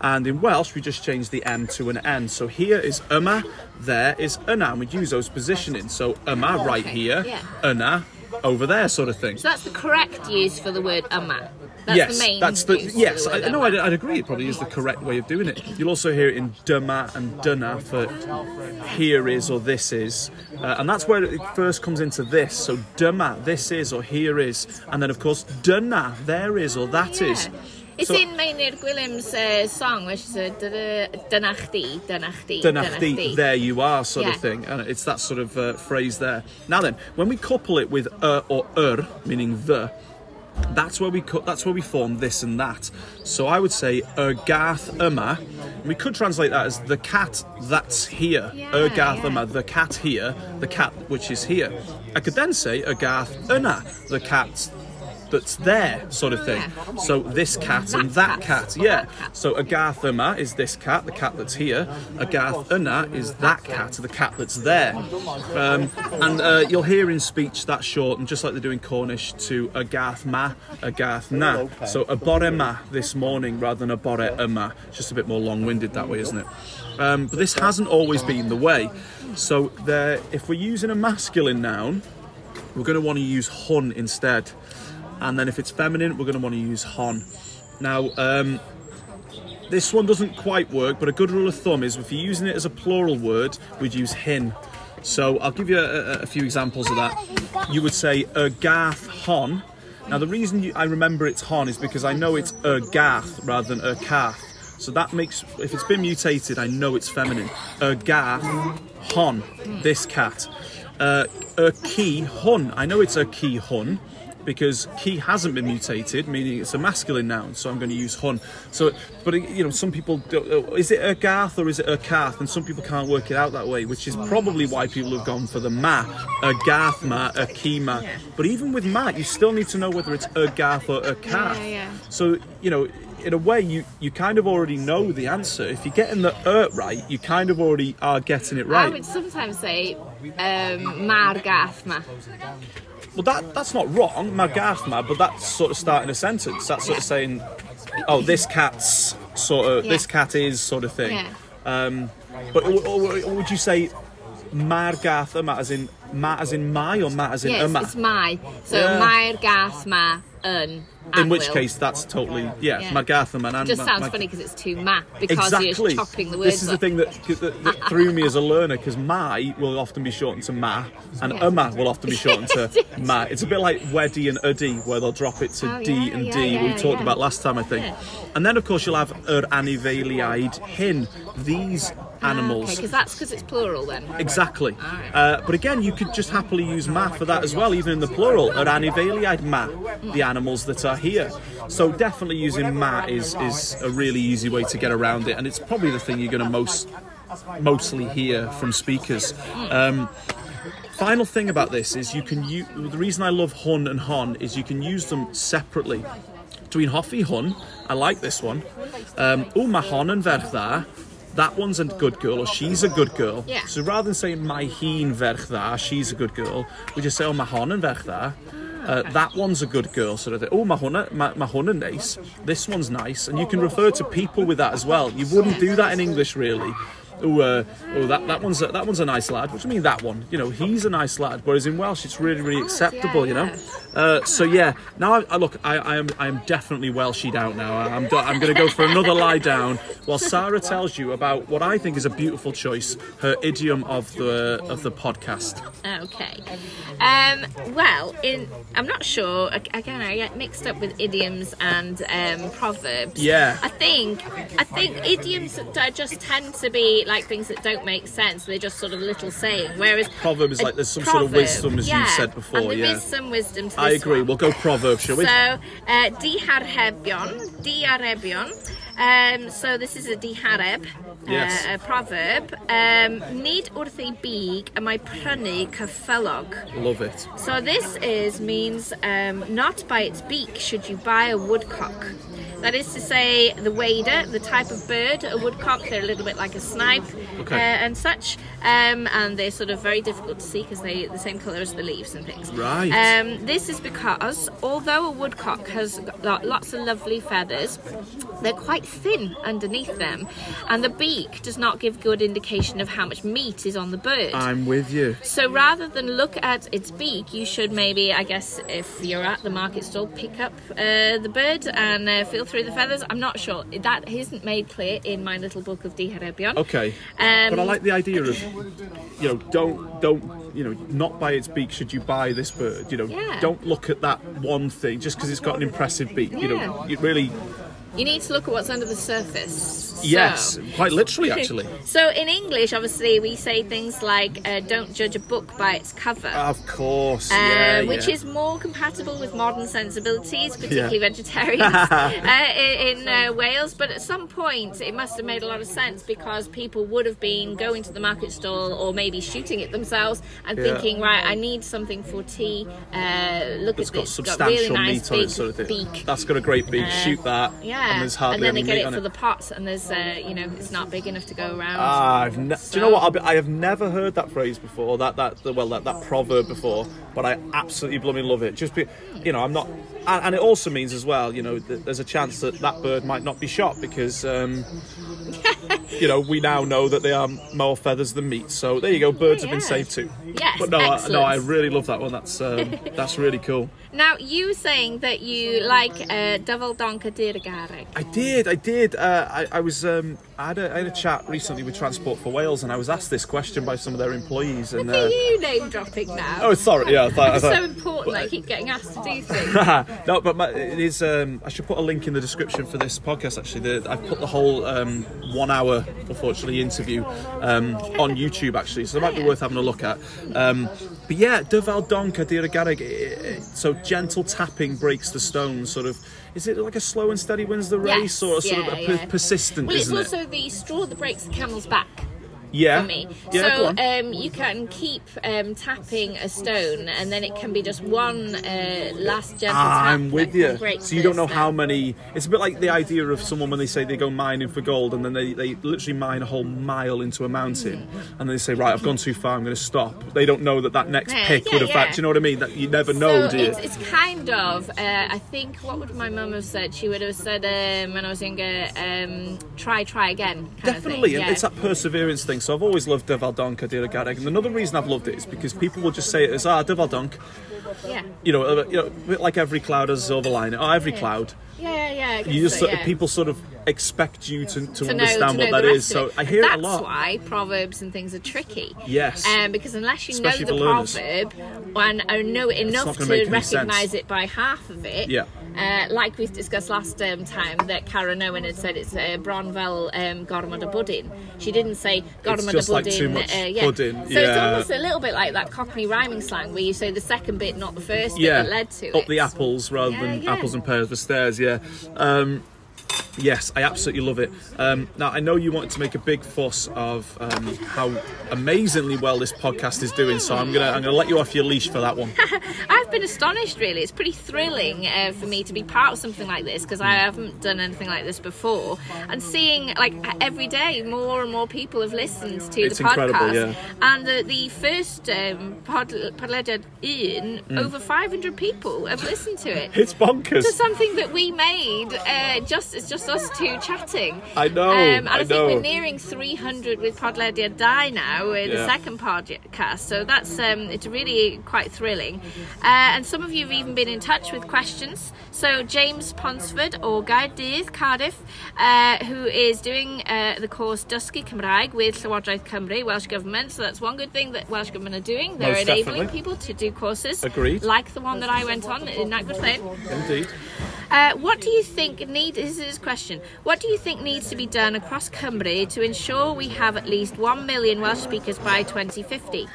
And in Welsh, we just change the M to an N. So here is yma, there is yna, and we use those positioning. So yma right Okay, here, yeah. yna over there, sort of thing. So that's the correct use for the word yma. That's yes, the main that's the yes. the I, no. I'd, I'd agree. It probably is the correct way of doing it. You'll also hear it in dyma and dyna for here is or this is, uh, and that's where it first comes into this. So dyma, this is or here is, and then of course dyna, there is or that is. It's So- in Meinir Gwilym's uh, song, which is a dyna chdi, dyna chdi, Dyna chdi, there you are, sort Yeah. of thing. And it's that sort of uh, phrase there. Now then, when we couple it with uh or er, meaning the, that's where we cut. That's where we form this and that. So I would say y gath yma. We could translate that as the cat that's here. Yeah, y gath yeah. yma, the cat here, the cat which is here. I could then say y gath yna, the cat that's there, sort of thing. So this cat and That cat. yeah. So Agath yma is this cat, the cat that's here. Agath yna is that cat, the cat that's there. Um, and uh, you'll hear in speech that short, and just like they're doing Cornish, to Agath ma, Agath na. So abore ma this morning rather than abore yma. It's just a bit more long-winded that way, isn't it? Um, but this hasn't always been the way. So there, if we're using a masculine noun, we're going to want to use hwn instead. And then if it's feminine, we're going to want to use hon. Now, um, this one doesn't quite work, but a good rule of thumb is if you're using it as a plural word, we'd use hyn. So I'll give you a, a- few examples of that. You would say a gath hon. Now the reason you, I remember it's hon is because I know it's a gath rather than a cath. So that makes, if it's been mutated, I know it's feminine. A gath hon, this cat. Uh, a key hwn, I know it's a key hwn because key hasn't been mutated, meaning it's a masculine noun, so I'm going to use hwn. So, but you know, some people do, is it a gath or is it a cath, and some people can't work it out that way, which is probably why people have gone for the ma, a gath ma, a key ma. But even with ma, you still need to know whether it's a gath or a cath. Yeah, yeah. So you know. In a way, you, you kind of already know the answer. If you're getting the er right, you kind of already are getting it right. I would sometimes say um, mar ma. Well, that that's not wrong, Magathma, but that's sort of starting a sentence. That's sort of saying, oh, this cat's sort of, Yeah. this cat is sort of thing. Yeah. Um, but or, or, or would you say Margathma as in ma as in my or ma as in Yes, yma? it's my. So Yeah. ma yn. in which will. case, that's totally yeah, Yeah. Margathma and Just ma- sounds ma- funny because it's too ma because Exactly. you're chopping the words this is the thing that, that, that threw me as a learner because my will often be shortened to ma, and Yeah. uma will often be shortened to ma. It's a bit like weddy and uddy, where they'll drop it to Oh, d yeah, and yeah, d. we talked yeah. about last time, I think. Yeah. And then, of course, you'll have ur anifeiliaid hyn. These animals. because that's because it's plural then. Exactly. Alright. Uh, but again, you could just happily use ma for that as well, even in the plural. Or anifeiliaid ma, the animals that are here. So definitely using ma is, is a really easy way to get around it, and it's probably the thing you're going to most mostly hear from speakers. Um, final thing about this is you can use the reason I love hwn and hon is you can use them separately. Between hoffi hwn, I like this one. Um, oh, ma hon ferch dda. That one's a good girl, or she's a good girl. Yeah. So rather than saying my ferch dda, she's a good girl, we just say, oh, ma hon yn ferch dda. Uh, that one's a good girl, sort of thing. Oh, ma hwnna, ma, ma hwnna nice. This one's nice. And you can refer to people with that as well. You wouldn't do that in English, really. Oh, uh, oh, that, that one's a, that one's a nice lad. What do you mean that one? You know, he's a nice lad. Whereas in Welsh, it's really, really acceptable. You know. Uh, so yeah, now I, I look, I, I am, I am definitely Welshied out now. I'm, do- I'm going to go for another lie down while Sarah tells you about what I think is a beautiful choice, her idiom of the of the podcast. Okay. Um, well, in I'm not sure. Again, I get mixed up with idioms and um, proverbs. Yeah. I think I think idioms just tend to be like things that don't make sense. They're just sort of little saying. Whereas Proverb is like there's some sort of wisdom, as you yeah, said before, And there yeah. is some wisdom to I agree. one. We'll go proverb, shall we? So, uh, diarhebion, diarhebion. Um, so this is a dihareb, Yes. uh, a proverb. Um, Nid wrth ei big y mae prynu cyffylog. Love it. So this is means um, not by its beak should you buy a woodcock. That is to say, the wader, the type of bird, a woodcock, they're a little bit like a snipe. Okay. uh, and such, um, and they're sort of very difficult to see because they're the same colour as the leaves and things. Right. Um, this is because although a woodcock has got lots of lovely feathers, they're quite thin underneath them, and the beak does not give good indication of how much meat is on the bird. I'm with you. So rather than look at its beak, you should maybe, I guess, if you're at the market stall, pick up uh, the bird and uh, feel through the feathers. I'm not sure. That isn't made clear in my little book of Diarhebion. Okay. Um, but I like the idea of, you know, don't don't you know, not by its beak should you buy this bird. You know, Yeah. don't look at that one thing just because it's got an impressive beak. You know, Yeah. you really You need to look at what's under the surface. Yes, quite literally actually. So in English, obviously, we say things like uh, "Don't judge a book by its cover." Of course, Uh, yeah, which yeah. is more compatible with modern sensibilities, particularly vegetarians uh, in, in uh, Wales. But at some point, it must have made a lot of sense because people would have been going to the market stall or maybe shooting it themselves and Yeah. thinking, right, I need something for tea. Uh, look It's at got this, substantial really nice meat on big it, sort of thing. beak. That's got a great beak. Shoot that, Yeah, and there's hardly then they get it on for it. the pots, and there's, uh, you know, it's not big enough to go around. Ah, I've ne- do you know what? I'll be- I have never heard that phrase before. That that well, that, that proverb before. But I absolutely blooming love it. Just be, you know, I'm not, and, and it also means as well, you know, that there's a chance that that bird might not be shot because, um, you know, we now know that they are more feathers than meat. So there you go. Birds have been saved too. Yes, But no, I, no. I really love that one. That's um, that's really cool. Now, you were saying that you like uh, Dyfal Donc a Dyr y Garreg. I did, I did. Uh, I, I was, um, I had, a, I had a chat recently with Transport for Wales, and I was asked this question by some of their employees. And Look at uh, you name dropping now. oh, sorry, yeah, I thought, I it's thought, so important. I keep getting asked to do things. no, but my, it is. Um, I should put a link in the description for this podcast. Actually, the, I've put the whole um, one-hour, unfortunately, interview um, on YouTube. Actually, so it might be worth having a look at. Um, but yeah, Dyfal Donc a Dyr y Garreg. eh, So gentle tapping breaks the stone. Sort of. Is it like a slow and steady wins the race, Yes, or sort yeah, of a per- yeah. persistent? Well, it's also it? the straw that breaks the camel's back Yeah. for me. Yeah. so um, you can keep um, tapping a stone, and then it can be just one uh, last gentle Ah, tap. I'm with you. So you don't know how many. It's a bit like the idea of someone when they say they go mining for gold, and then they, they literally mine a whole mile into a mountain, and they say, right, I've gone too far, I'm going to stop. They don't know that that next Yeah, pick yeah, would have. yeah. fact, you know what I mean? That you never know, so do you? it's, it's kind of, uh, I think, what would my mum have said? She would have said um, when I was younger, um, try, try again. Definitely, of thing. yeah. it's that perseverance thing. So I've always loved Donk, Adira Gareg, and another reason I've loved it is because people will just say it as ah Donk, yeah. you know, uh, you know, a bit like every cloud has a silver lining. Oh, every Yeah. cloud. Yeah, yeah, yeah. You just so, sort yeah. of, people sort of expect you to, to, to know, understand to what know that the So. I hear That's it a lot. That's why proverbs and things are tricky. Yes. Um, because unless you Especially know the proverb and uh, know enough to gonna make any recognise it by half of it, Yeah. uh, like we discussed last um, time, that Karen Owen had said it's uh, um, a Buddin. She didn't say Gormod just a like Buddin. too much uh, yeah. pudding, So it's almost a little bit like that Cockney rhyming slang where you say the second bit, not the first yeah, bit that led to it. up it. the apples rather Yeah, than yeah. apples and pears for stairs. Yeah. Um, yes, I absolutely love it. Um, now I know you wanted to make a big fuss of um, how amazingly well this podcast is doing, so I'm gonna I'm gonna let you off your leash for that one. I've been astonished, really. It's pretty thrilling uh, for me to be part of something like this because I haven't done anything like this before. And seeing, like, every day, more and more people have listened to It's the incredible, podcast. yeah. And the, the first um, pod, in, Mm. over 500 people have listened to it. It's bonkers. To something that we made, uh, just it's just us two chatting. I know, Um, and I, I think know. we're nearing 300 with Podlediad Die now, in the second podcast. So that's um, it's really quite thrilling. Uh, and some of you have even been in touch with questions. So James Ponsford or Gaerdydd, Cardiff, uh, who is doing uh, the course Dysgu Cymraeg with Llywodraeth Cymru, Welsh Government. So that's one good thing that Welsh Government are doing. They're Most enabling definitely. people to do courses Agreed. like the one that I went on in Nagwrthyn. Indeed. Uh, what do you think need this is his question what do you think needs to be done across Cymru to ensure we have at least 1 million Welsh speakers by 2050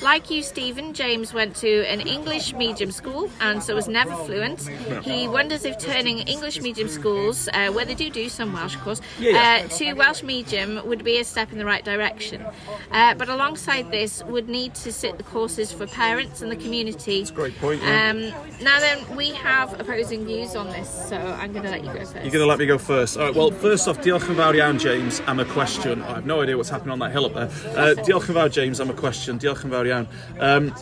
like you, Stephen, James went to an English medium school and so was never fluent. He wonders if turning English medium schools, uh, where they do do some Welsh, of course, Yeah, yeah. Uh, to Welsh medium would be a step in the right direction. Uh, but alongside this, would need to sit the courses for parents and the community. That's a great point, yeah. Um, now then, we have opposing views on this, so I'm going to let you go first. You're going to let me go first. All right, well, first off, diolch yn fawr iawn, James, I'm a question. I have no idea what's happening on that hill up there. Uh, diolch yn fawr, James, I'm a question. Diolch yn fawr Um,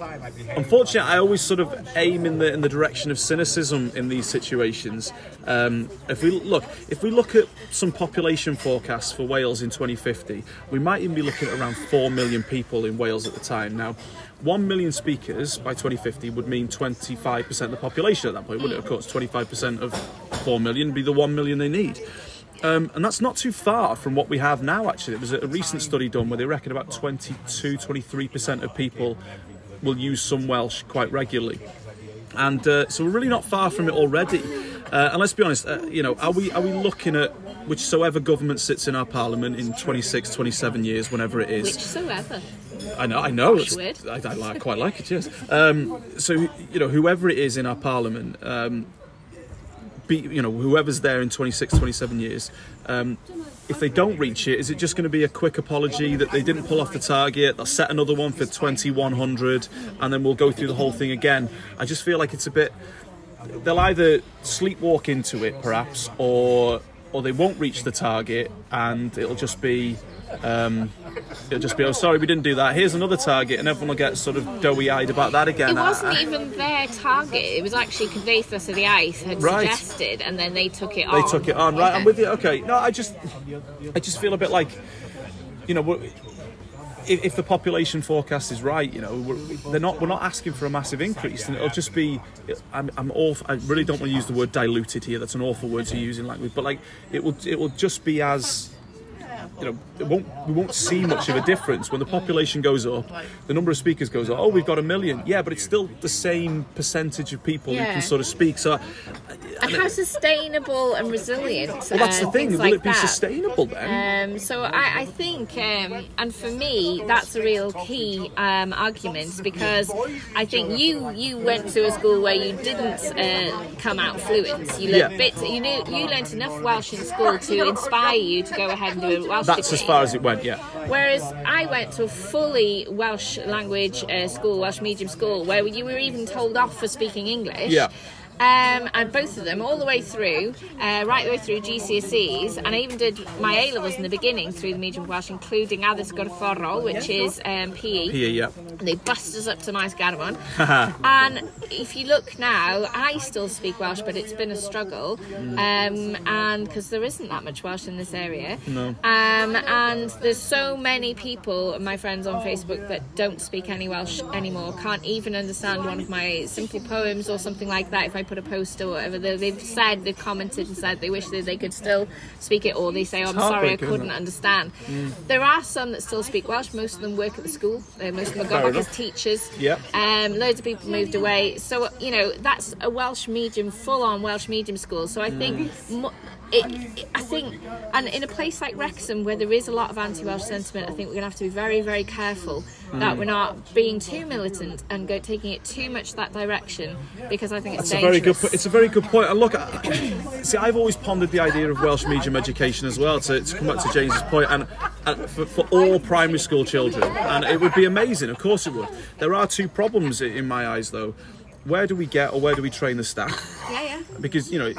unfortunately, I always sort of aim in the in the direction of cynicism in these situations. Um, if we look, if we look at some population forecasts for Wales in 2050, we might even be looking at around four million people in Wales at the time. Now, one million speakers by 2050 would mean 25% of the population at that point, wouldn't it? Of course, 25% of 4 million would be the 1 million they need. Um, and that's not too far from what we have now, actually. There was a, recent study done where they reckon about 22, 23% of people will use some Welsh quite regularly. And uh, so we're really not far from it already. Uh, and let's be honest, uh, you know, are we are we looking at whichsoever government sits in our parliament in 26, 27 years, whenever it is? Whichsoever. I know, I know. It's- weird. I, I like, quite like it. Yes. Um, so you know, whoever it is in our parliament, um, be you know, whoever's there in 26, 27 years, um, if they don't reach it, is it just going to be a quick apology that they didn't pull off the target? They'll set another one for 2100, and then we'll go through the whole thing again. I just feel like it's a bit. They'll either sleepwalk into it, perhaps, or or they won't reach the target, and it'll just be. Um, it'll just be, oh, sorry, we didn't do that. Here's another target, and everyone will get sort of doughy-eyed about that again. It wasn't I- even their target. It was actually Cymdeithas yr Iaith had Right. suggested, and then they took it they on. took it on. Right, Okay. I'm with you. Okay, no, I just, I just feel a bit like, you know, if, if the population forecast is right, you know, we're, they're not, we're not asking for a massive increase, and it'll just be, I'm, I'm awful. I really don't want to use the word diluted here. That's an awful word to use in language, but like, it will, it will just be as. You know, it won't, we won't see much of a difference when the population goes up. The number of speakers goes up. Oh, we've got a million. Yeah, but it's still the same percentage of people who can sort of speak. So, how sustainable and resilient. well, that's the thing. Will like it be that. sustainable then? Um, so I, I think, um, and for me, that's a real key um, argument because I think you you went to a school where you didn't uh, come out fluent. You learned Yeah. bits. You knew you learned enough Welsh in school to inspire you to go ahead and do a Welsh That's as far as it went, yeah. Whereas I went to a fully Welsh language uh, school, Welsh medium school, where you were even told off for speaking English. Yeah. Um, and both of them, all the way through, uh, right the way through GCSEs, and I even did my A levels in the beginning through the medium of Welsh, including Addysg Gorfforol, which is um, PE. Here, yeah. And they bust us up to Maes Garmon. and if you look now, I still speak Welsh, but it's been a struggle. Um, and because there isn't that much Welsh in this area. No. Um, and there's so many people, my friends on Facebook, that don't speak any Welsh anymore, can't even understand one of my simple poems or something like that if I put a post or whatever. They- They've said, they've commented and said they wish that they could still speak it, or they say, oh, I'm sorry, I couldn't understand. There are some that still speak Welsh, most of them work at the school, uh, most of them gone back as teachers. Yeah. Um, loads of people moved away. So, you know, that's a Welsh medium, full on Welsh medium school. So I think. Mo- it, it- I think, and in a place like Wrexham where there is a lot of anti-Welsh sentiment, I think we're going to have to be very, very careful that mm. we're not being too militant and go taking it too much that direction because I think it's It's a very good. It's a very good point. And look, I- see, I've always pondered the idea of Welsh medium education as well. To, to come back to James's point, and, and for, for all primary school children, and it would be amazing. Of course, it would. There are two problems in my eyes, though. Where do we get, or where do we train the staff? yeah, yeah. because you know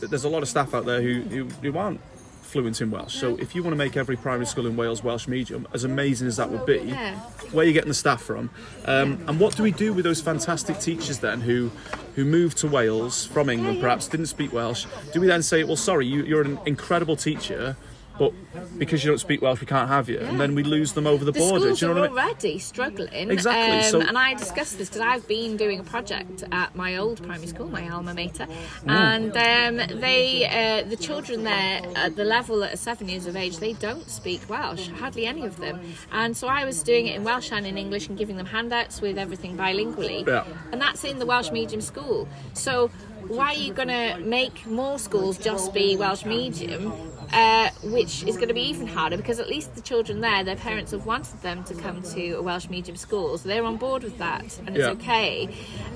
there's a lot of staff out there who, who, who aren't fluent in Welsh. So if you want to make every primary school in Wales Welsh medium, as amazing as that would be, Yeah. where are you getting the staff from? Um, and what do we do with those fantastic teachers then who who moved to Wales from England, perhaps didn't speak Welsh? Do we then say, well, sorry, you, you're an incredible teacher, but because you don't speak Welsh, we can't have you, and then we lose them over the, the border. schools Do you know are what I mean? already struggling. Exactly, Um, so- and I discussed this because I've been doing a project at my old primary school, my alma mater, Mm. and um, they, uh, the children there at the level at seven years of age, they don't speak Welsh, hardly any of them. And so I was doing it in Welsh and in English and giving them handouts with everything bilingually. Yeah. And that's in the Welsh medium school. So why are you going to make more schools just be Welsh medium? Uh, which is going to be even harder because at least the children there, their parents have wanted them to come to a Welsh medium school, so they're on board with that, and it's Yeah. okay.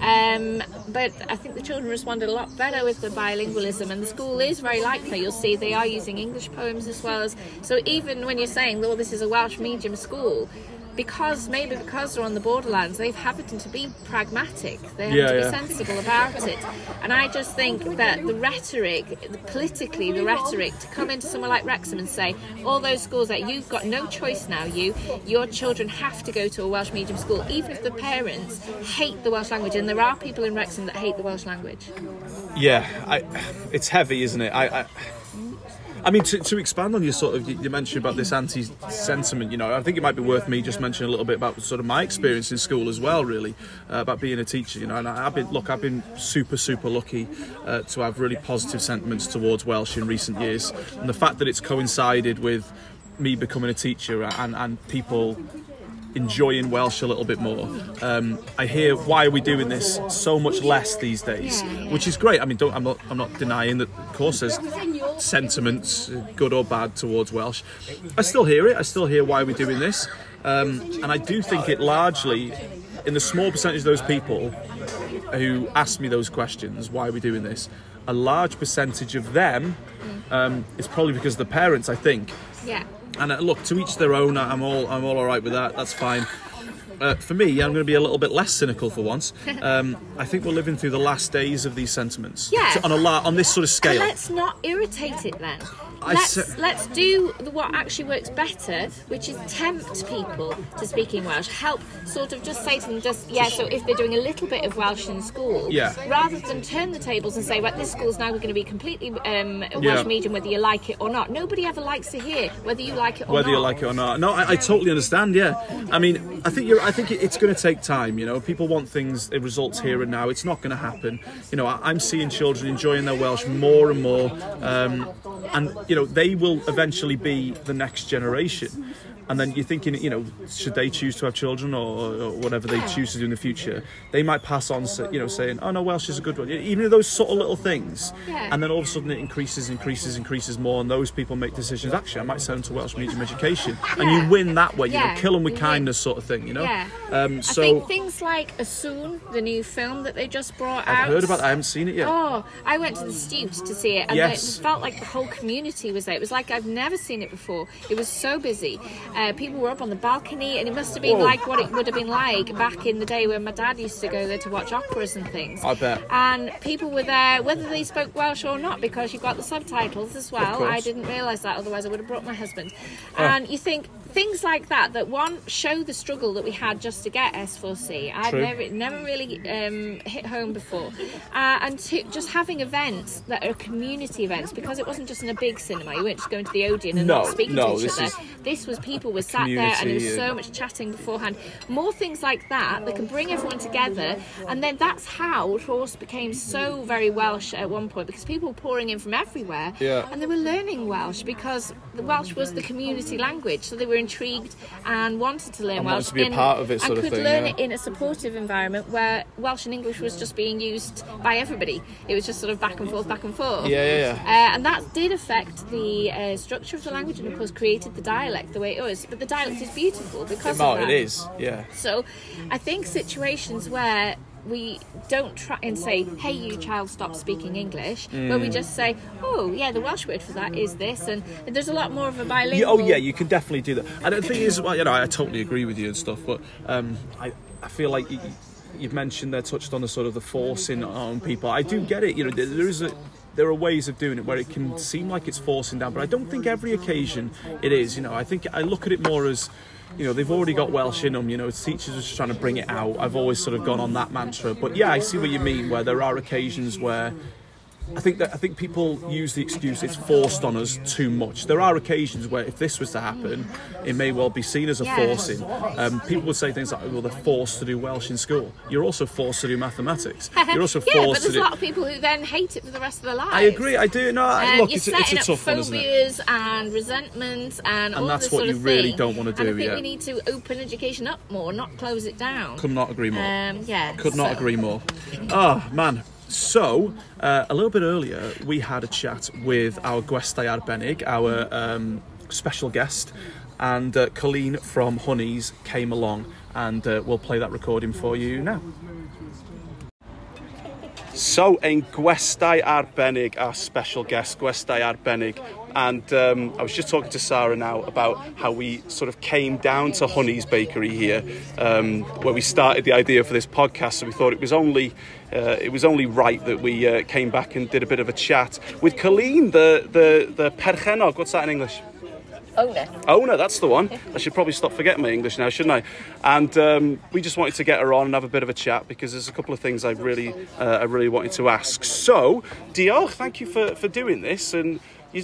Um, but I think the children responded a lot better with the bilingualism, and the school is very likely. You'll see they are using English poems as well as. So even when you're saying, "Oh, this is a Welsh medium school," because maybe because they're on the borderlands, they've happened to be pragmatic. They have Yeah, to be yeah. sensible about it. And I just think that the rhetoric, the- politically, the rhetoric to come into somewhere like Wrexham and say, all those schools that you've got no choice now, you, your children have to go to a Welsh medium school, even if the parents hate the Welsh language. And there are people in Wrexham that hate the Welsh language. Yeah, I, it's heavy, isn't it? I, I, I mean, to, to expand on your sort of, you mentioned about this anti-sentiment. You know, I think it might be worth me just mentioning a little bit about sort of my experience in school as well, really, uh, about being a teacher. You know, and I, I've been look, I've been super, super lucky uh, to have really positive sentiments towards Welsh in recent years, and the fact that it's coincided with me becoming a teacher and and people enjoying Welsh a little bit more. Um, I hear why are we doing this so much less these days, Yeah, yeah. which is great. I mean, don't, I'm not I'm not denying that. Of course, there's sentiments, uh, good or bad, towards Welsh. I still hear it. I still hear why we're doing this, um, and I do think it largely, in the small percentage of those people who ask me those questions, why are we doing this? A large percentage of them um, is probably because the parents, I think, Yeah. and uh, look, to each their own. I'm all I'm all alright with that. That's fine. Uh, for me, I'm going to be a little bit less cynical for once. Um, I think we're living through the last days of these sentiments. Yeah. So on a la- on this sort of And scale. let's not irritate it then. Let's, let's do what actually works better, which is tempt people to speaking Welsh. Help sort of just say to them, just yeah. So if they're doing a little bit of Welsh in school, Yeah. rather than turn the tables and say, right, this school's now going to be completely um, Welsh Yeah. medium, whether you like it or not. Nobody ever likes to hear whether you like it or whether not. you like it or not. No, I, I totally understand. Yeah, I mean, I think you're. I think it's going to take time. You know, people want things, results here and now. It's not going to happen. You know, I, I'm seeing children enjoying their Welsh more and more, um, and you know, they will eventually be the next generation. And then you're thinking, you know, should they choose to have children or, or whatever they choose to do in the future? They might pass on, you know, saying, "Oh no, Welsh is a good one." Even those sort of little things, Yeah. and then all of a sudden it increases, increases, increases more, and those people make decisions. Actually, I might send them to Welsh medium education, and you win that way. You Yeah, know, kill them with kindness, sort of thing. You know. Yeah. Um, I so think things like Y Sŵn, the new film that they just brought out. I've heard about. that. I haven't seen it yet. Oh, I went to the Stiwt to see it, and Yes. it felt like the whole community was there. It was like I've never seen it before. It was so busy. Uh, people were up on the balcony, and it must have been Whoa. like what it would have been like back in the day when my dad used to go there to watch operas and things. I bet. And people were there, whether they spoke Welsh or not, because you've got the subtitles as well. I didn't realise that, otherwise I would have brought my husband. And you think things like that, that one show the struggle that we had just to get S4C. I'd never, never really um, hit home before. Uh, and two, just having events that are community events, because it wasn't just in a big cinema. You weren't just going to the Odeon and No, not speaking no, to each this other. is This was people were sat there and there was so much chatting beforehand. More things like that that can bring everyone together. And then that's how Rhos became so very Welsh at one point because people were pouring in from everywhere. Yeah. And they were learning Welsh because the Welsh was the community language. So they were intrigued and wanted to learn And Welsh. to be a part of it sort and of could thing, learn yeah. it in a supportive environment where Welsh and English was just being used by everybody. It was just sort of back and forth, back and forth. Yeah, yeah, Uh, and that did affect the uh, structure of the language and, of course, created the dialect the way it was. But the dialect is beautiful because No, of that. it is. Yeah. So I think situations where we don't try and say, hey, you child, stop speaking English, where we just say, oh, yeah, the Welsh word for that is this. And there's a lot more of a Yeah, bilingual. oh yeah, you can definitely do that. And the thing is, well, you know, I totally agree with you and stuff, but um, I, I feel like you, you've mentioned there, touched on the sort of the forcing on people. I do get it. You know, there, there is a. There are ways of doing it where it can seem like it's forcing down, but I don't think every occasion it is. You know, I think I look at it more as, you know, they've already got Welsh in them. You know, teachers are just trying to bring it out. I've always sort of gone on that mantra, but yeah, I see what you mean. Where there are occasions where I think that I think people use the excuse it's forced on us too much. There are occasions where if this was to happen, it may well be seen as a forcing. Um, people would say things like, "Well, they're forced to do Welsh in school." You're also forced to do mathematics. You're also yeah, but there's to a lot of people who then hate it for the rest of their lives. I agree. I do. No, I Um, look, you're it's, a- it's a up tough one, isn't it? phobias and resentment and, all that's this what sort you of really thing. don't wanna And I think yeah. we need to open education up more, not close it down. Could not agree more. Um, yeah. Could not so- agree more. Oh man. So, uh, a little bit earlier, we had a chat with our Gwestai Arbennig, our um, special guest, and uh, Colleen from Honeys came along, and uh, we'll play that recording for you now. So, ein gwestai arbennig, our special guest, gwestai arbennig And um, I was just talking to Sarah now about how we sort of came down to Honey's Bakery here, um, where we started the idea for this podcast. So we thought it was only uh, it was only right that we uh, came back and did a bit of a chat with Coleen, the the the perchenog. What's that in English? Owner. Owner, that's the one. I should probably stop forgetting my English now, shouldn't I? And um, we just wanted to get her on and have a bit of a chat because there's a couple of things I really, uh, I really wanted to ask. So, diolch, thank you for, for doing this. And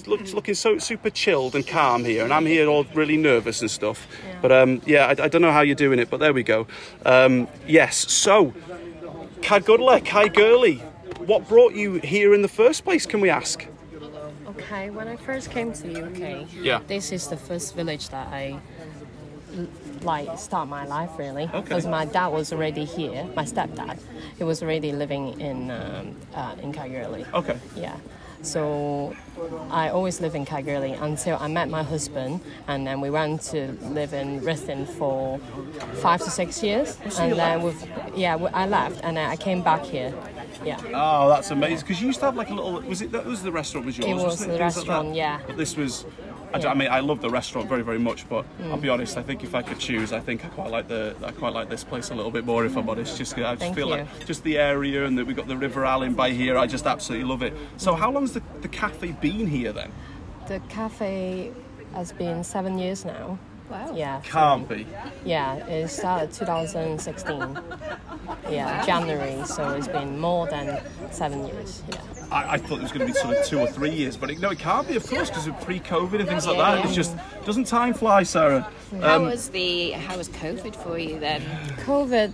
look, looking so super chilled and calm here, and I'm here all really nervous and stuff. But um, yeah, I, I don't know how you're doing it, but there we go. Um, yes, so, Caergwrle, Kai Gurley, what brought you here in the first place, can we ask? Okay, when I first came to the UK, Yeah. this is the first village that I like start my life really Okay. because my dad was already here. My stepdad, he was already living in um, uh, in Caergwrle. Okay. Yeah. So I always live in Caergwrle until I met my husband, and then we went to live in Ruthin for five to six years, and then with yeah, I left, and then I came back here. Yeah. Oh, that's amazing. Because you used to have like a little. Was it that was the restaurant? Was yours? It was wasn't the Things restaurant, that? yeah. But this was. I, don't- I mean, I love the restaurant very, very much. But I'll Mm. be honest. I think if I could choose, I think I quite like the. I quite like this place a little bit more. If I'm honest, just I just Thank feel you. like just the area and that we got the River Alyn by here. I just absolutely love it. So, how long's the, the cafe been here then? The cafe has been seven years now. Wow. Yeah. Can't be. Yeah, it started uh, 2016. Yeah, January. So it's been more than seven years. Yeah. I, I thought it was going to be sort of two or three years, but it, no, it can't be, of course, because of pre-COVID and things like that. yeah. It's just doesn't time fly, Sarah? How um, was the how was COVID for you then? COVID,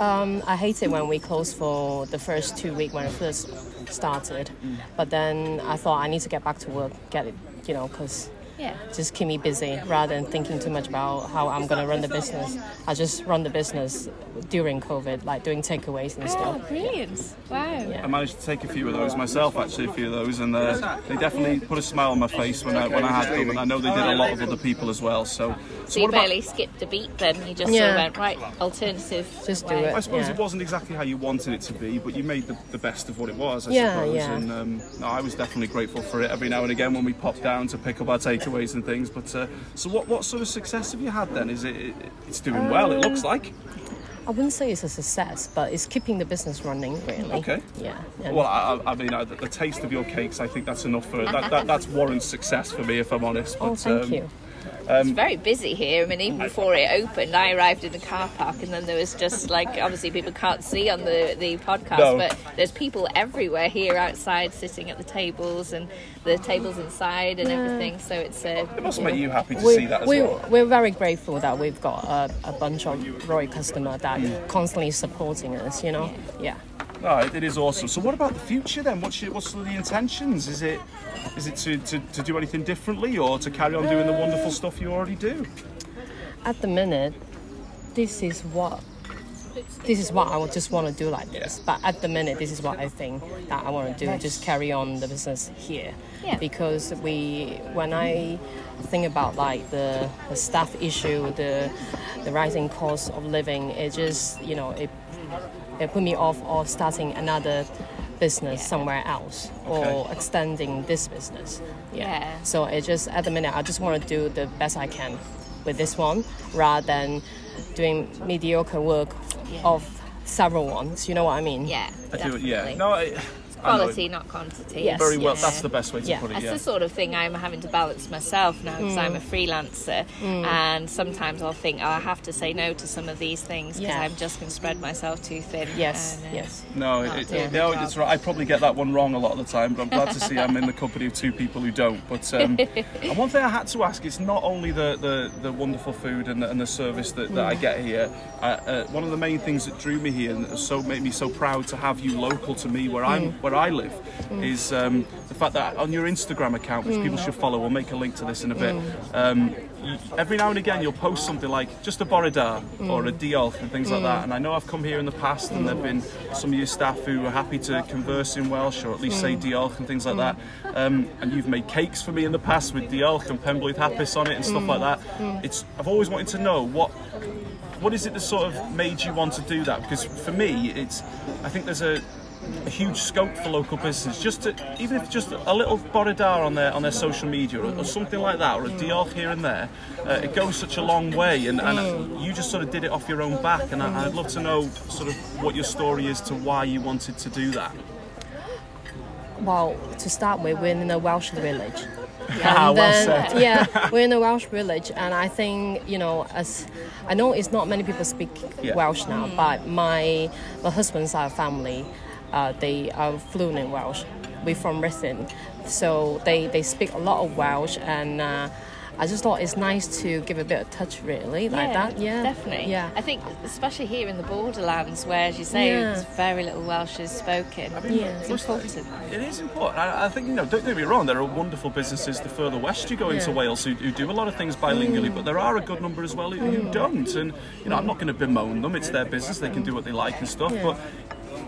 um, I hate it when we closed for the first two weeks when it first started. Mm. But then I thought I need to get back to work, get it, you know, because Yeah. just keep me busy rather than thinking too much about how I'm going to run the business. I just run the business during COVID, like doing takeaways and Oh, stuff. brilliant! Wow. Yeah. I managed to take a few of those myself, actually, a few of those, and uh, they definitely put a smile on my face when I when I had them, and I know they did a lot of other people as well. So, So so you what about? barely skipped a beat then. You just sort of went right alternative. Just do way. it. I suppose yeah. it wasn't exactly how you wanted it to be, but you made the, the best of what it was, I Yeah, suppose. yeah. And um, no, I was definitely grateful for it every now and again when we popped down to pick up our takeaways and things. But uh, so, what what sort of success have you had then? Is it it's doing well? It Um, looks like. I wouldn't say it's a success, but it's keeping the business running, really. Okay. Yeah. and- Well, I, I I mean, uh, the, taste of your cakes, I think that's enough for that. that that's warrants success for me, if I'm honest. oh, But, thank um, you. It's very busy here. I mean, even before it opened, I arrived in the car park, and then there was just like obviously people can't see on the the podcast, No. but there's people everywhere here outside sitting at the tables and the tables inside and everything. So it's uh, It must make you happy to we, see that as we, well. We're very grateful that we've got a, a bunch of Roy customers that constantly supporting us, you know? Yeah. No, it, it is awesome. So, what about the future then? What's your, what's the intentions? Is it is it to, to, to do anything differently, or to carry on doing the wonderful stuff you already do? At the minute, this is what. This is what I just want to do like this. Yeah. But at the minute, this is what I think that I want to do. Just carry on the business here. Yeah. Because we, when I think about like the, the staff issue, the the rising cost of living, it just you know it it put me off of starting another business somewhere else or Okay. extending this business. Yeah. So it just at the minute I just want to do the best I can with this one rather than doing mediocre work of several ones. You know what I mean? yeah, I do. Yeah. No, I, I know. Quality, not quantity. Yes. Very well. yes. That's the best way to Yeah. put it. That's Yeah. the sort of thing I'm having to balance myself now because Mm. I'm a freelancer, and sometimes I'll think, oh, I have to say no to some of these things because Yeah. I'm just going to spread myself too thin. Yes. And, uh, Yes. No, it, it, no, it's right. I probably get that one wrong a lot of the time, but I'm glad to see I'm in the company of two people who don't. But um, and one thing I had to ask is not only the, the, the wonderful food and the, and the service that, that I get here. Uh, uh, one of the main things that drew me here and so made me so proud to have you local to me, where I'm where I live is um, the fact that on your Instagram account, which people should follow, we'll make a link to this in a bit. Um, every now and again, you'll post something like just a Bore da or a Diolch and things like that. And I know I've come here in the past, and there've been some of your staff who are happy to converse in Welsh or at least say Diolch and things like that. Um, and you've made cakes for me in the past with Diolch and Penblwydd Hapus on it and stuff like that. It's I've always wanted to know what what is it that sort of made you want to do that? Because for me, it's I think there's a, a huge scope for local businesses just to even if just a little bore da on their on their social media or, or something like that or a diolch here and there, uh, it goes such a long way. And, and you just sort of did it off your own back. And I, I'd love to know sort of what your story is to why you wanted to do that. Well, to start with, we're in a Welsh village. Ah, And well then, said. yeah, we're in a Welsh village, and I think you know, as I know, it's not many people speak Yeah. Welsh now, but my my husband's side family, uh, they are fluent in Welsh. We're from Ruthin, so they they speak a lot of Welsh, and uh, I just thought it's nice to give a bit of touch, really, like that. Yeah, definitely. Yeah, I think, especially here in the borderlands, where, as you say, Yeah. it's very little Welsh is spoken. Yeah. It's important. It is important. I, I think, you know, don't get me wrong, there are wonderful businesses the further west you go into Yeah. Wales who, who do a lot of things bilingually, but there are a good number as well who, who don't. And, you know, I'm not going to bemoan them, it's their business, they can do what they like and stuff, Yeah. but,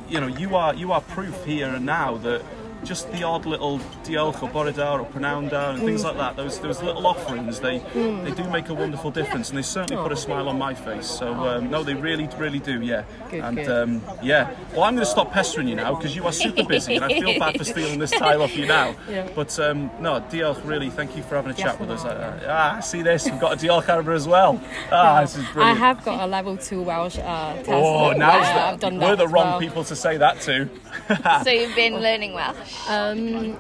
you know, you are you are proof here and now that just the odd little diolch or bore da or prynhawn da and things like that, those those little offerings, they they do make a wonderful difference and they certainly put a smile on my face. So, um, no, they really, really do, yeah. Good, and, good. Um, yeah. Well, I'm going to stop pestering you now because you are super busy and I feel bad for stealing this time off you now. Yeah. But um, no, Diolch, really, thank you for having a Yes, chat with us. Uh, ah, see this, we've got a Diolch Arbour as well. Ah, this is brilliant. I have got a level two Welsh uh, test. Oh, now Yeah, I've done that we're the wrong well. people to say that to. so you've been learning Welsh? Um,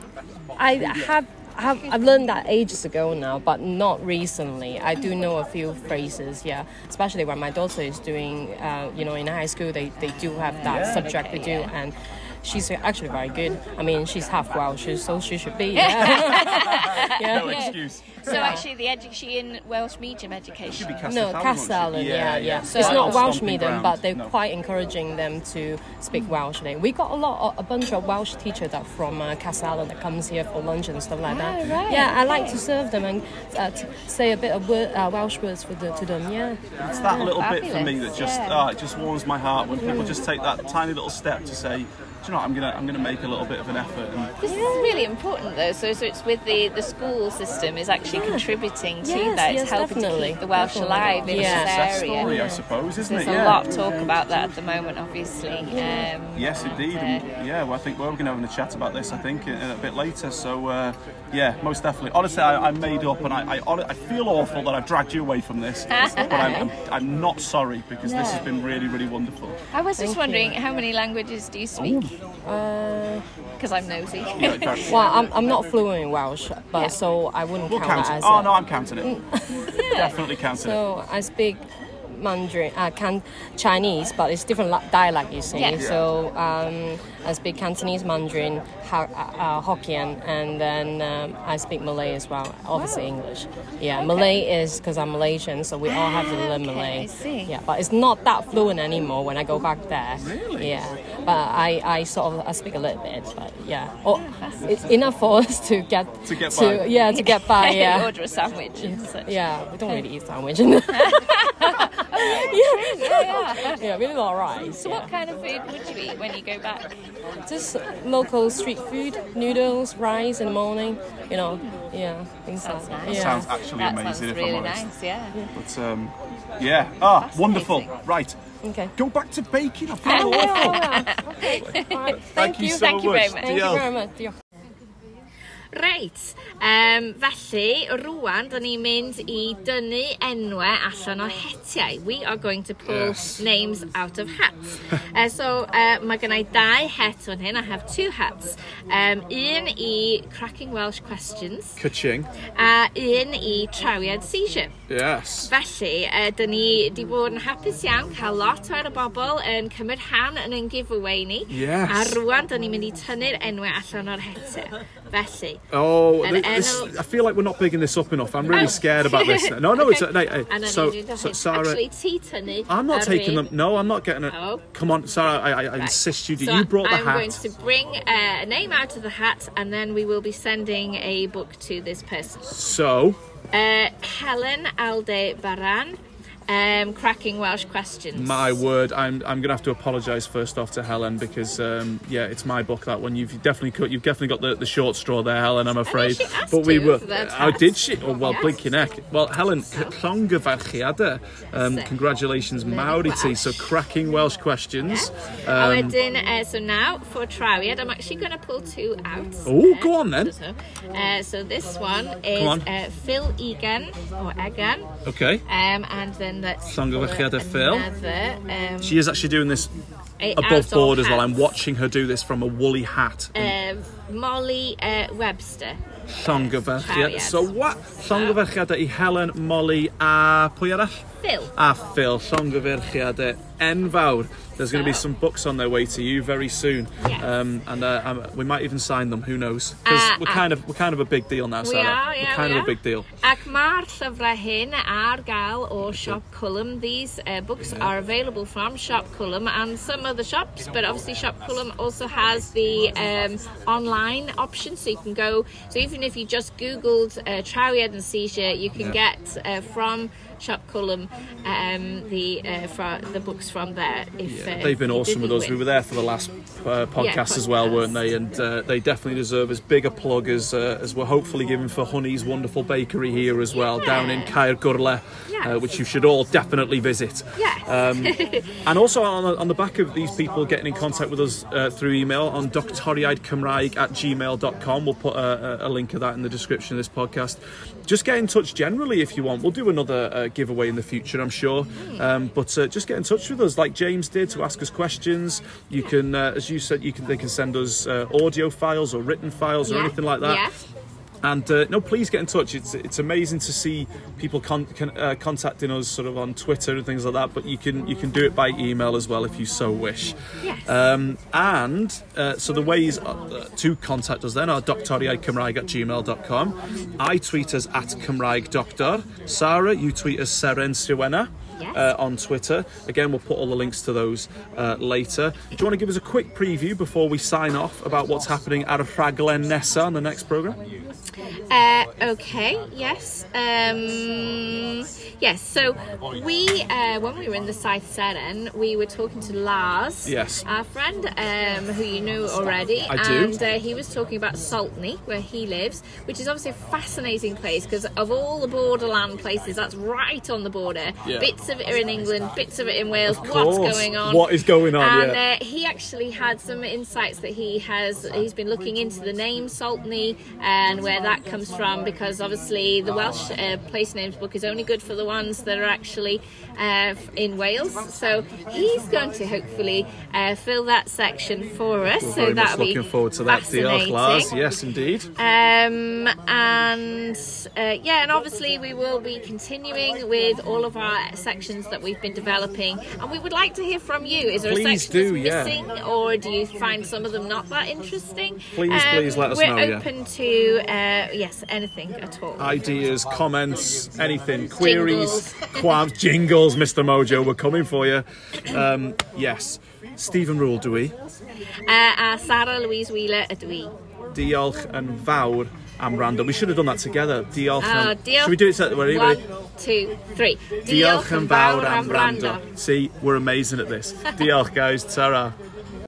I have. have I've learned that ages ago now, but not recently. I do know a few phrases, yeah. Especially when my daughter is doing, uh, you know, in high school, they, they do have that subject to Okay, do, and she's actually very good. I mean, she's half Welsh, so she should be. Yeah. yeah. no excuse. So actually, the edu- she in Welsh medium education. Be Castell No, Fallon, won't? Castell Alun, yeah, yeah. So- it's not Welsh medium, ground. but they're No. quite encouraging them to speak Welsh. There. We got a lot, a bunch of Welsh teachers that from uh, Castell Alun that comes here for lunch and stuff like that. Oh, right, yeah, I like to serve them and uh, to say a bit of word, uh, Welsh words for the, to them. Yeah, It's that little bit for me that just yeah. ah, it just warms my heart when people just take that tiny little step to say, do you know what, I'm gonna I'm gonna make a little bit of an effort. And This is really important, though. So, so it's with the, the school system is actually contributing to Yes, that. It's yes, helping to keep the Welsh definitely. alive in Yeah. this area. story, I suppose, isn't There's it? There's a Yeah. lot of talk about that at the moment, obviously. Um, Yes, indeed. uh, yeah, well, I think we're going to have a chat about this. I think a, a bit later. So uh, yeah, most definitely. Honestly, I, I'm made up, and I, I, I feel awful that I've dragged you away from this, but I'm, I'm, I'm not sorry because this has been really, really wonderful. I was just wondering you. how many languages do you speak? uh, Because I'm nosy. Yeah, well, I'm, I'm not fluent in Welsh, but Yeah. so I wouldn't we'll count count that it. as. Oh a- no, I'm counting it. Definitely counting it. So I speak Mandarin, uh, can Chinese, but it's different dialect, you see. Yeah. So um, I speak Cantonese, Mandarin, ha- uh, uh, Hokkien, and then um, I speak Malay as well. Obviously English. Yeah, Malay is because I'm Malaysian, so we all have to learn okay, Malay. I see. Yeah, but it's not that fluent anymore when I go back there. Really? Yeah, but I, I sort of I speak a little bit, but yeah, oh, it's enough for us to get To get by. yeah to get by. Yeah. Order a sandwich and such. Yeah, we don't really eat sandwich. yeah, yeah. yeah, really not right. So, what kind of food would you eat when you go back? Just local street food, noodles, rice in the morning. You know, yeah, things Sounds like nice. yeah. Sounds actually that amazing sounds if really I'm honest. nice. Yeah. But um, yeah, ah, Fascinating. wonderful. Right, Okay. go back to baking. I feel Oh, awful. yeah, yeah. Okay. All right. Thank, you you. so Thank you much. very much. Thank you very much. Diolch. Reit, um, felly rwan da ni'n mynd i dynnu enwau allan o hetiau. We are going to pull yes. names out of hats. uh, so eh, uh, mae i dau het fan hyn, I have two hats. Um, un i Cracking Welsh Questions. Cyching. A un i Trawiad Seizure. Yes. Felly, eh, uh, da ni di bod yn hapus iawn cael lot o'r bobl yn cymryd rhan yn ein giveaway ni. Yes. A rwan da ni'n mynd i tynnu'r enwau allan o'r hetiau. Felly. Oh, thi- this, I feel like we're not bigging this up enough. I'm really Oh. scared about this. No, no, it's no, hey, And then so, so. Sarah. Actually, I'm not taking them. No, I'm not getting it. Oh. Come on, Sarah. I, I, I Right. insist you do. So you brought the I'm hat. going to bring uh, a name out of the hat, and then we will be sending a book to this person. So, Uh, Helen Alde Baran, um, cracking Welsh questions. my word, I'm I'm gonna have to apologise first off to Helen because um, yeah, it's my book that one. You've definitely cut. You've definitely got the, the short straw there, Helen. I'm afraid. but we were. that Oh, did she? Oh well, Yes. blinking neck. Well, Helen, llongyfarchiadau. Um, congratulations, Maori tea. So cracking Welsh questions. a Um, wedyn, uh, so now for trawiad, I'm actually going to pull two out. Oh, Uh, go on then. So, uh, so this one is on. uh, Phil Egan or Egan, okay. um, and then and that's Llongyfarchiad y Phil. Um, she is actually doing this above board as well. I'm watching her do this from a woolly hat. Uh, Molly uh, Webster. Llongyfarchiad. So what? Llongyfarchiadau i Helen, Molly a pwy arall? Phil. A Phil. Llongyfarchiadau enfawr. There's going to be some books on their way to you very soon, Yes. um, and uh, um, we might even sign them. Who knows? Because Uh, we're uh, kind of we're kind of a big deal now, We Sarah. are, we're kind we of are. a big deal. Ac mae'r llyfrau hyn ar gael o Siop Cwlwm. These uh, books are available from Siop Cwlwm and some other shops, but obviously Siop Cwlwm also has the um, online option, so you can go. So even if you just Googled uh, Trawiad and Seizure, you can Yeah. get uh, from Siop Cwlwm um, the uh, fro- the books from there. If uh, They've been awesome with us. We were there for the last uh, podcast as well, weren't they? And uh, they definitely deserve as big a plug as uh, as we're hopefully giving for Honey's wonderful bakery here as well, down in Caergwrle, uh, Yes. which you should all definitely visit. Yes. Um, and also on the, on the back of these people getting in contact with us uh, through email on doctoriaidcymraeg at gmail.com. We'll put a, a- a link of that in the description of this podcast. Just get in touch generally if you want. We'll do another uh, giveaway in the future, I'm sure. Um, but uh, just get in touch with us like James did to ask us questions. You can, uh, as you said, you can they can send us uh, audio files or written files or Yeah, anything like that. yeah. And uh, no, please get in touch. It's it's amazing to see people con- con- uh, contacting us sort of on Twitter and things like that. But you can you can do it by email as well if you so wish. Yes. Um, and uh, so the ways uh, to contact us then are doctoriaidcymraeg at gmail.com. I tweet us at Cymraeg Doctor. Sarah, you tweet us Seren Siwenna. Yes. Uh, on Twitter. Again, we'll put all the links to those uh, later. Do you want to give us a quick preview before we sign off about what's happening at Rhaglen Nesa on the next programme? Uh, okay, yes. Um, yes, so we, uh, when we were in the Saith Seren, we were talking to Lars, Yes. our friend, um, who you know already. I do. And uh, he was talking about Saltney, where he lives, which is obviously a fascinating place because of all the borderland places, that's right on the border. Yeah. Bits of it are in England, bits of it in Wales. What's going on? What is going on, And yeah. uh, he actually had some insights that he has he's been looking into the name Saltney and where that comes from because obviously the Welsh uh, place names book is only good for the ones that are actually uh, in Wales so he's going to hopefully uh, fill that section for us so Very much that'll be looking forward to that. Diolch, Lars. fascinating. Yes, indeed. Um, and uh, yeah, and obviously we will be continuing with all of our sections that we've been developing, and we would like to hear from you. Is there Please a section do, that's yeah. missing, or do you find some of them not that interesting? Um, Please, please let us we're know, yeah. open to uh, yes, anything at all. Ideas, comments, anything, queries, qualms, jingles, Mr. Mojo, we're coming for you. Um, yes. Stephen Rule, do we? Uh, a Sarah Louise Wheeler ydw i. Diolch yn fawr am rando. We should have done that together. Diolch ah, am... Diolch... Should we do it together? Ready? One, two, three. Diolch, diolch yn fawr am rando. See, we're amazing at this. diolch, guys. Ta-ra.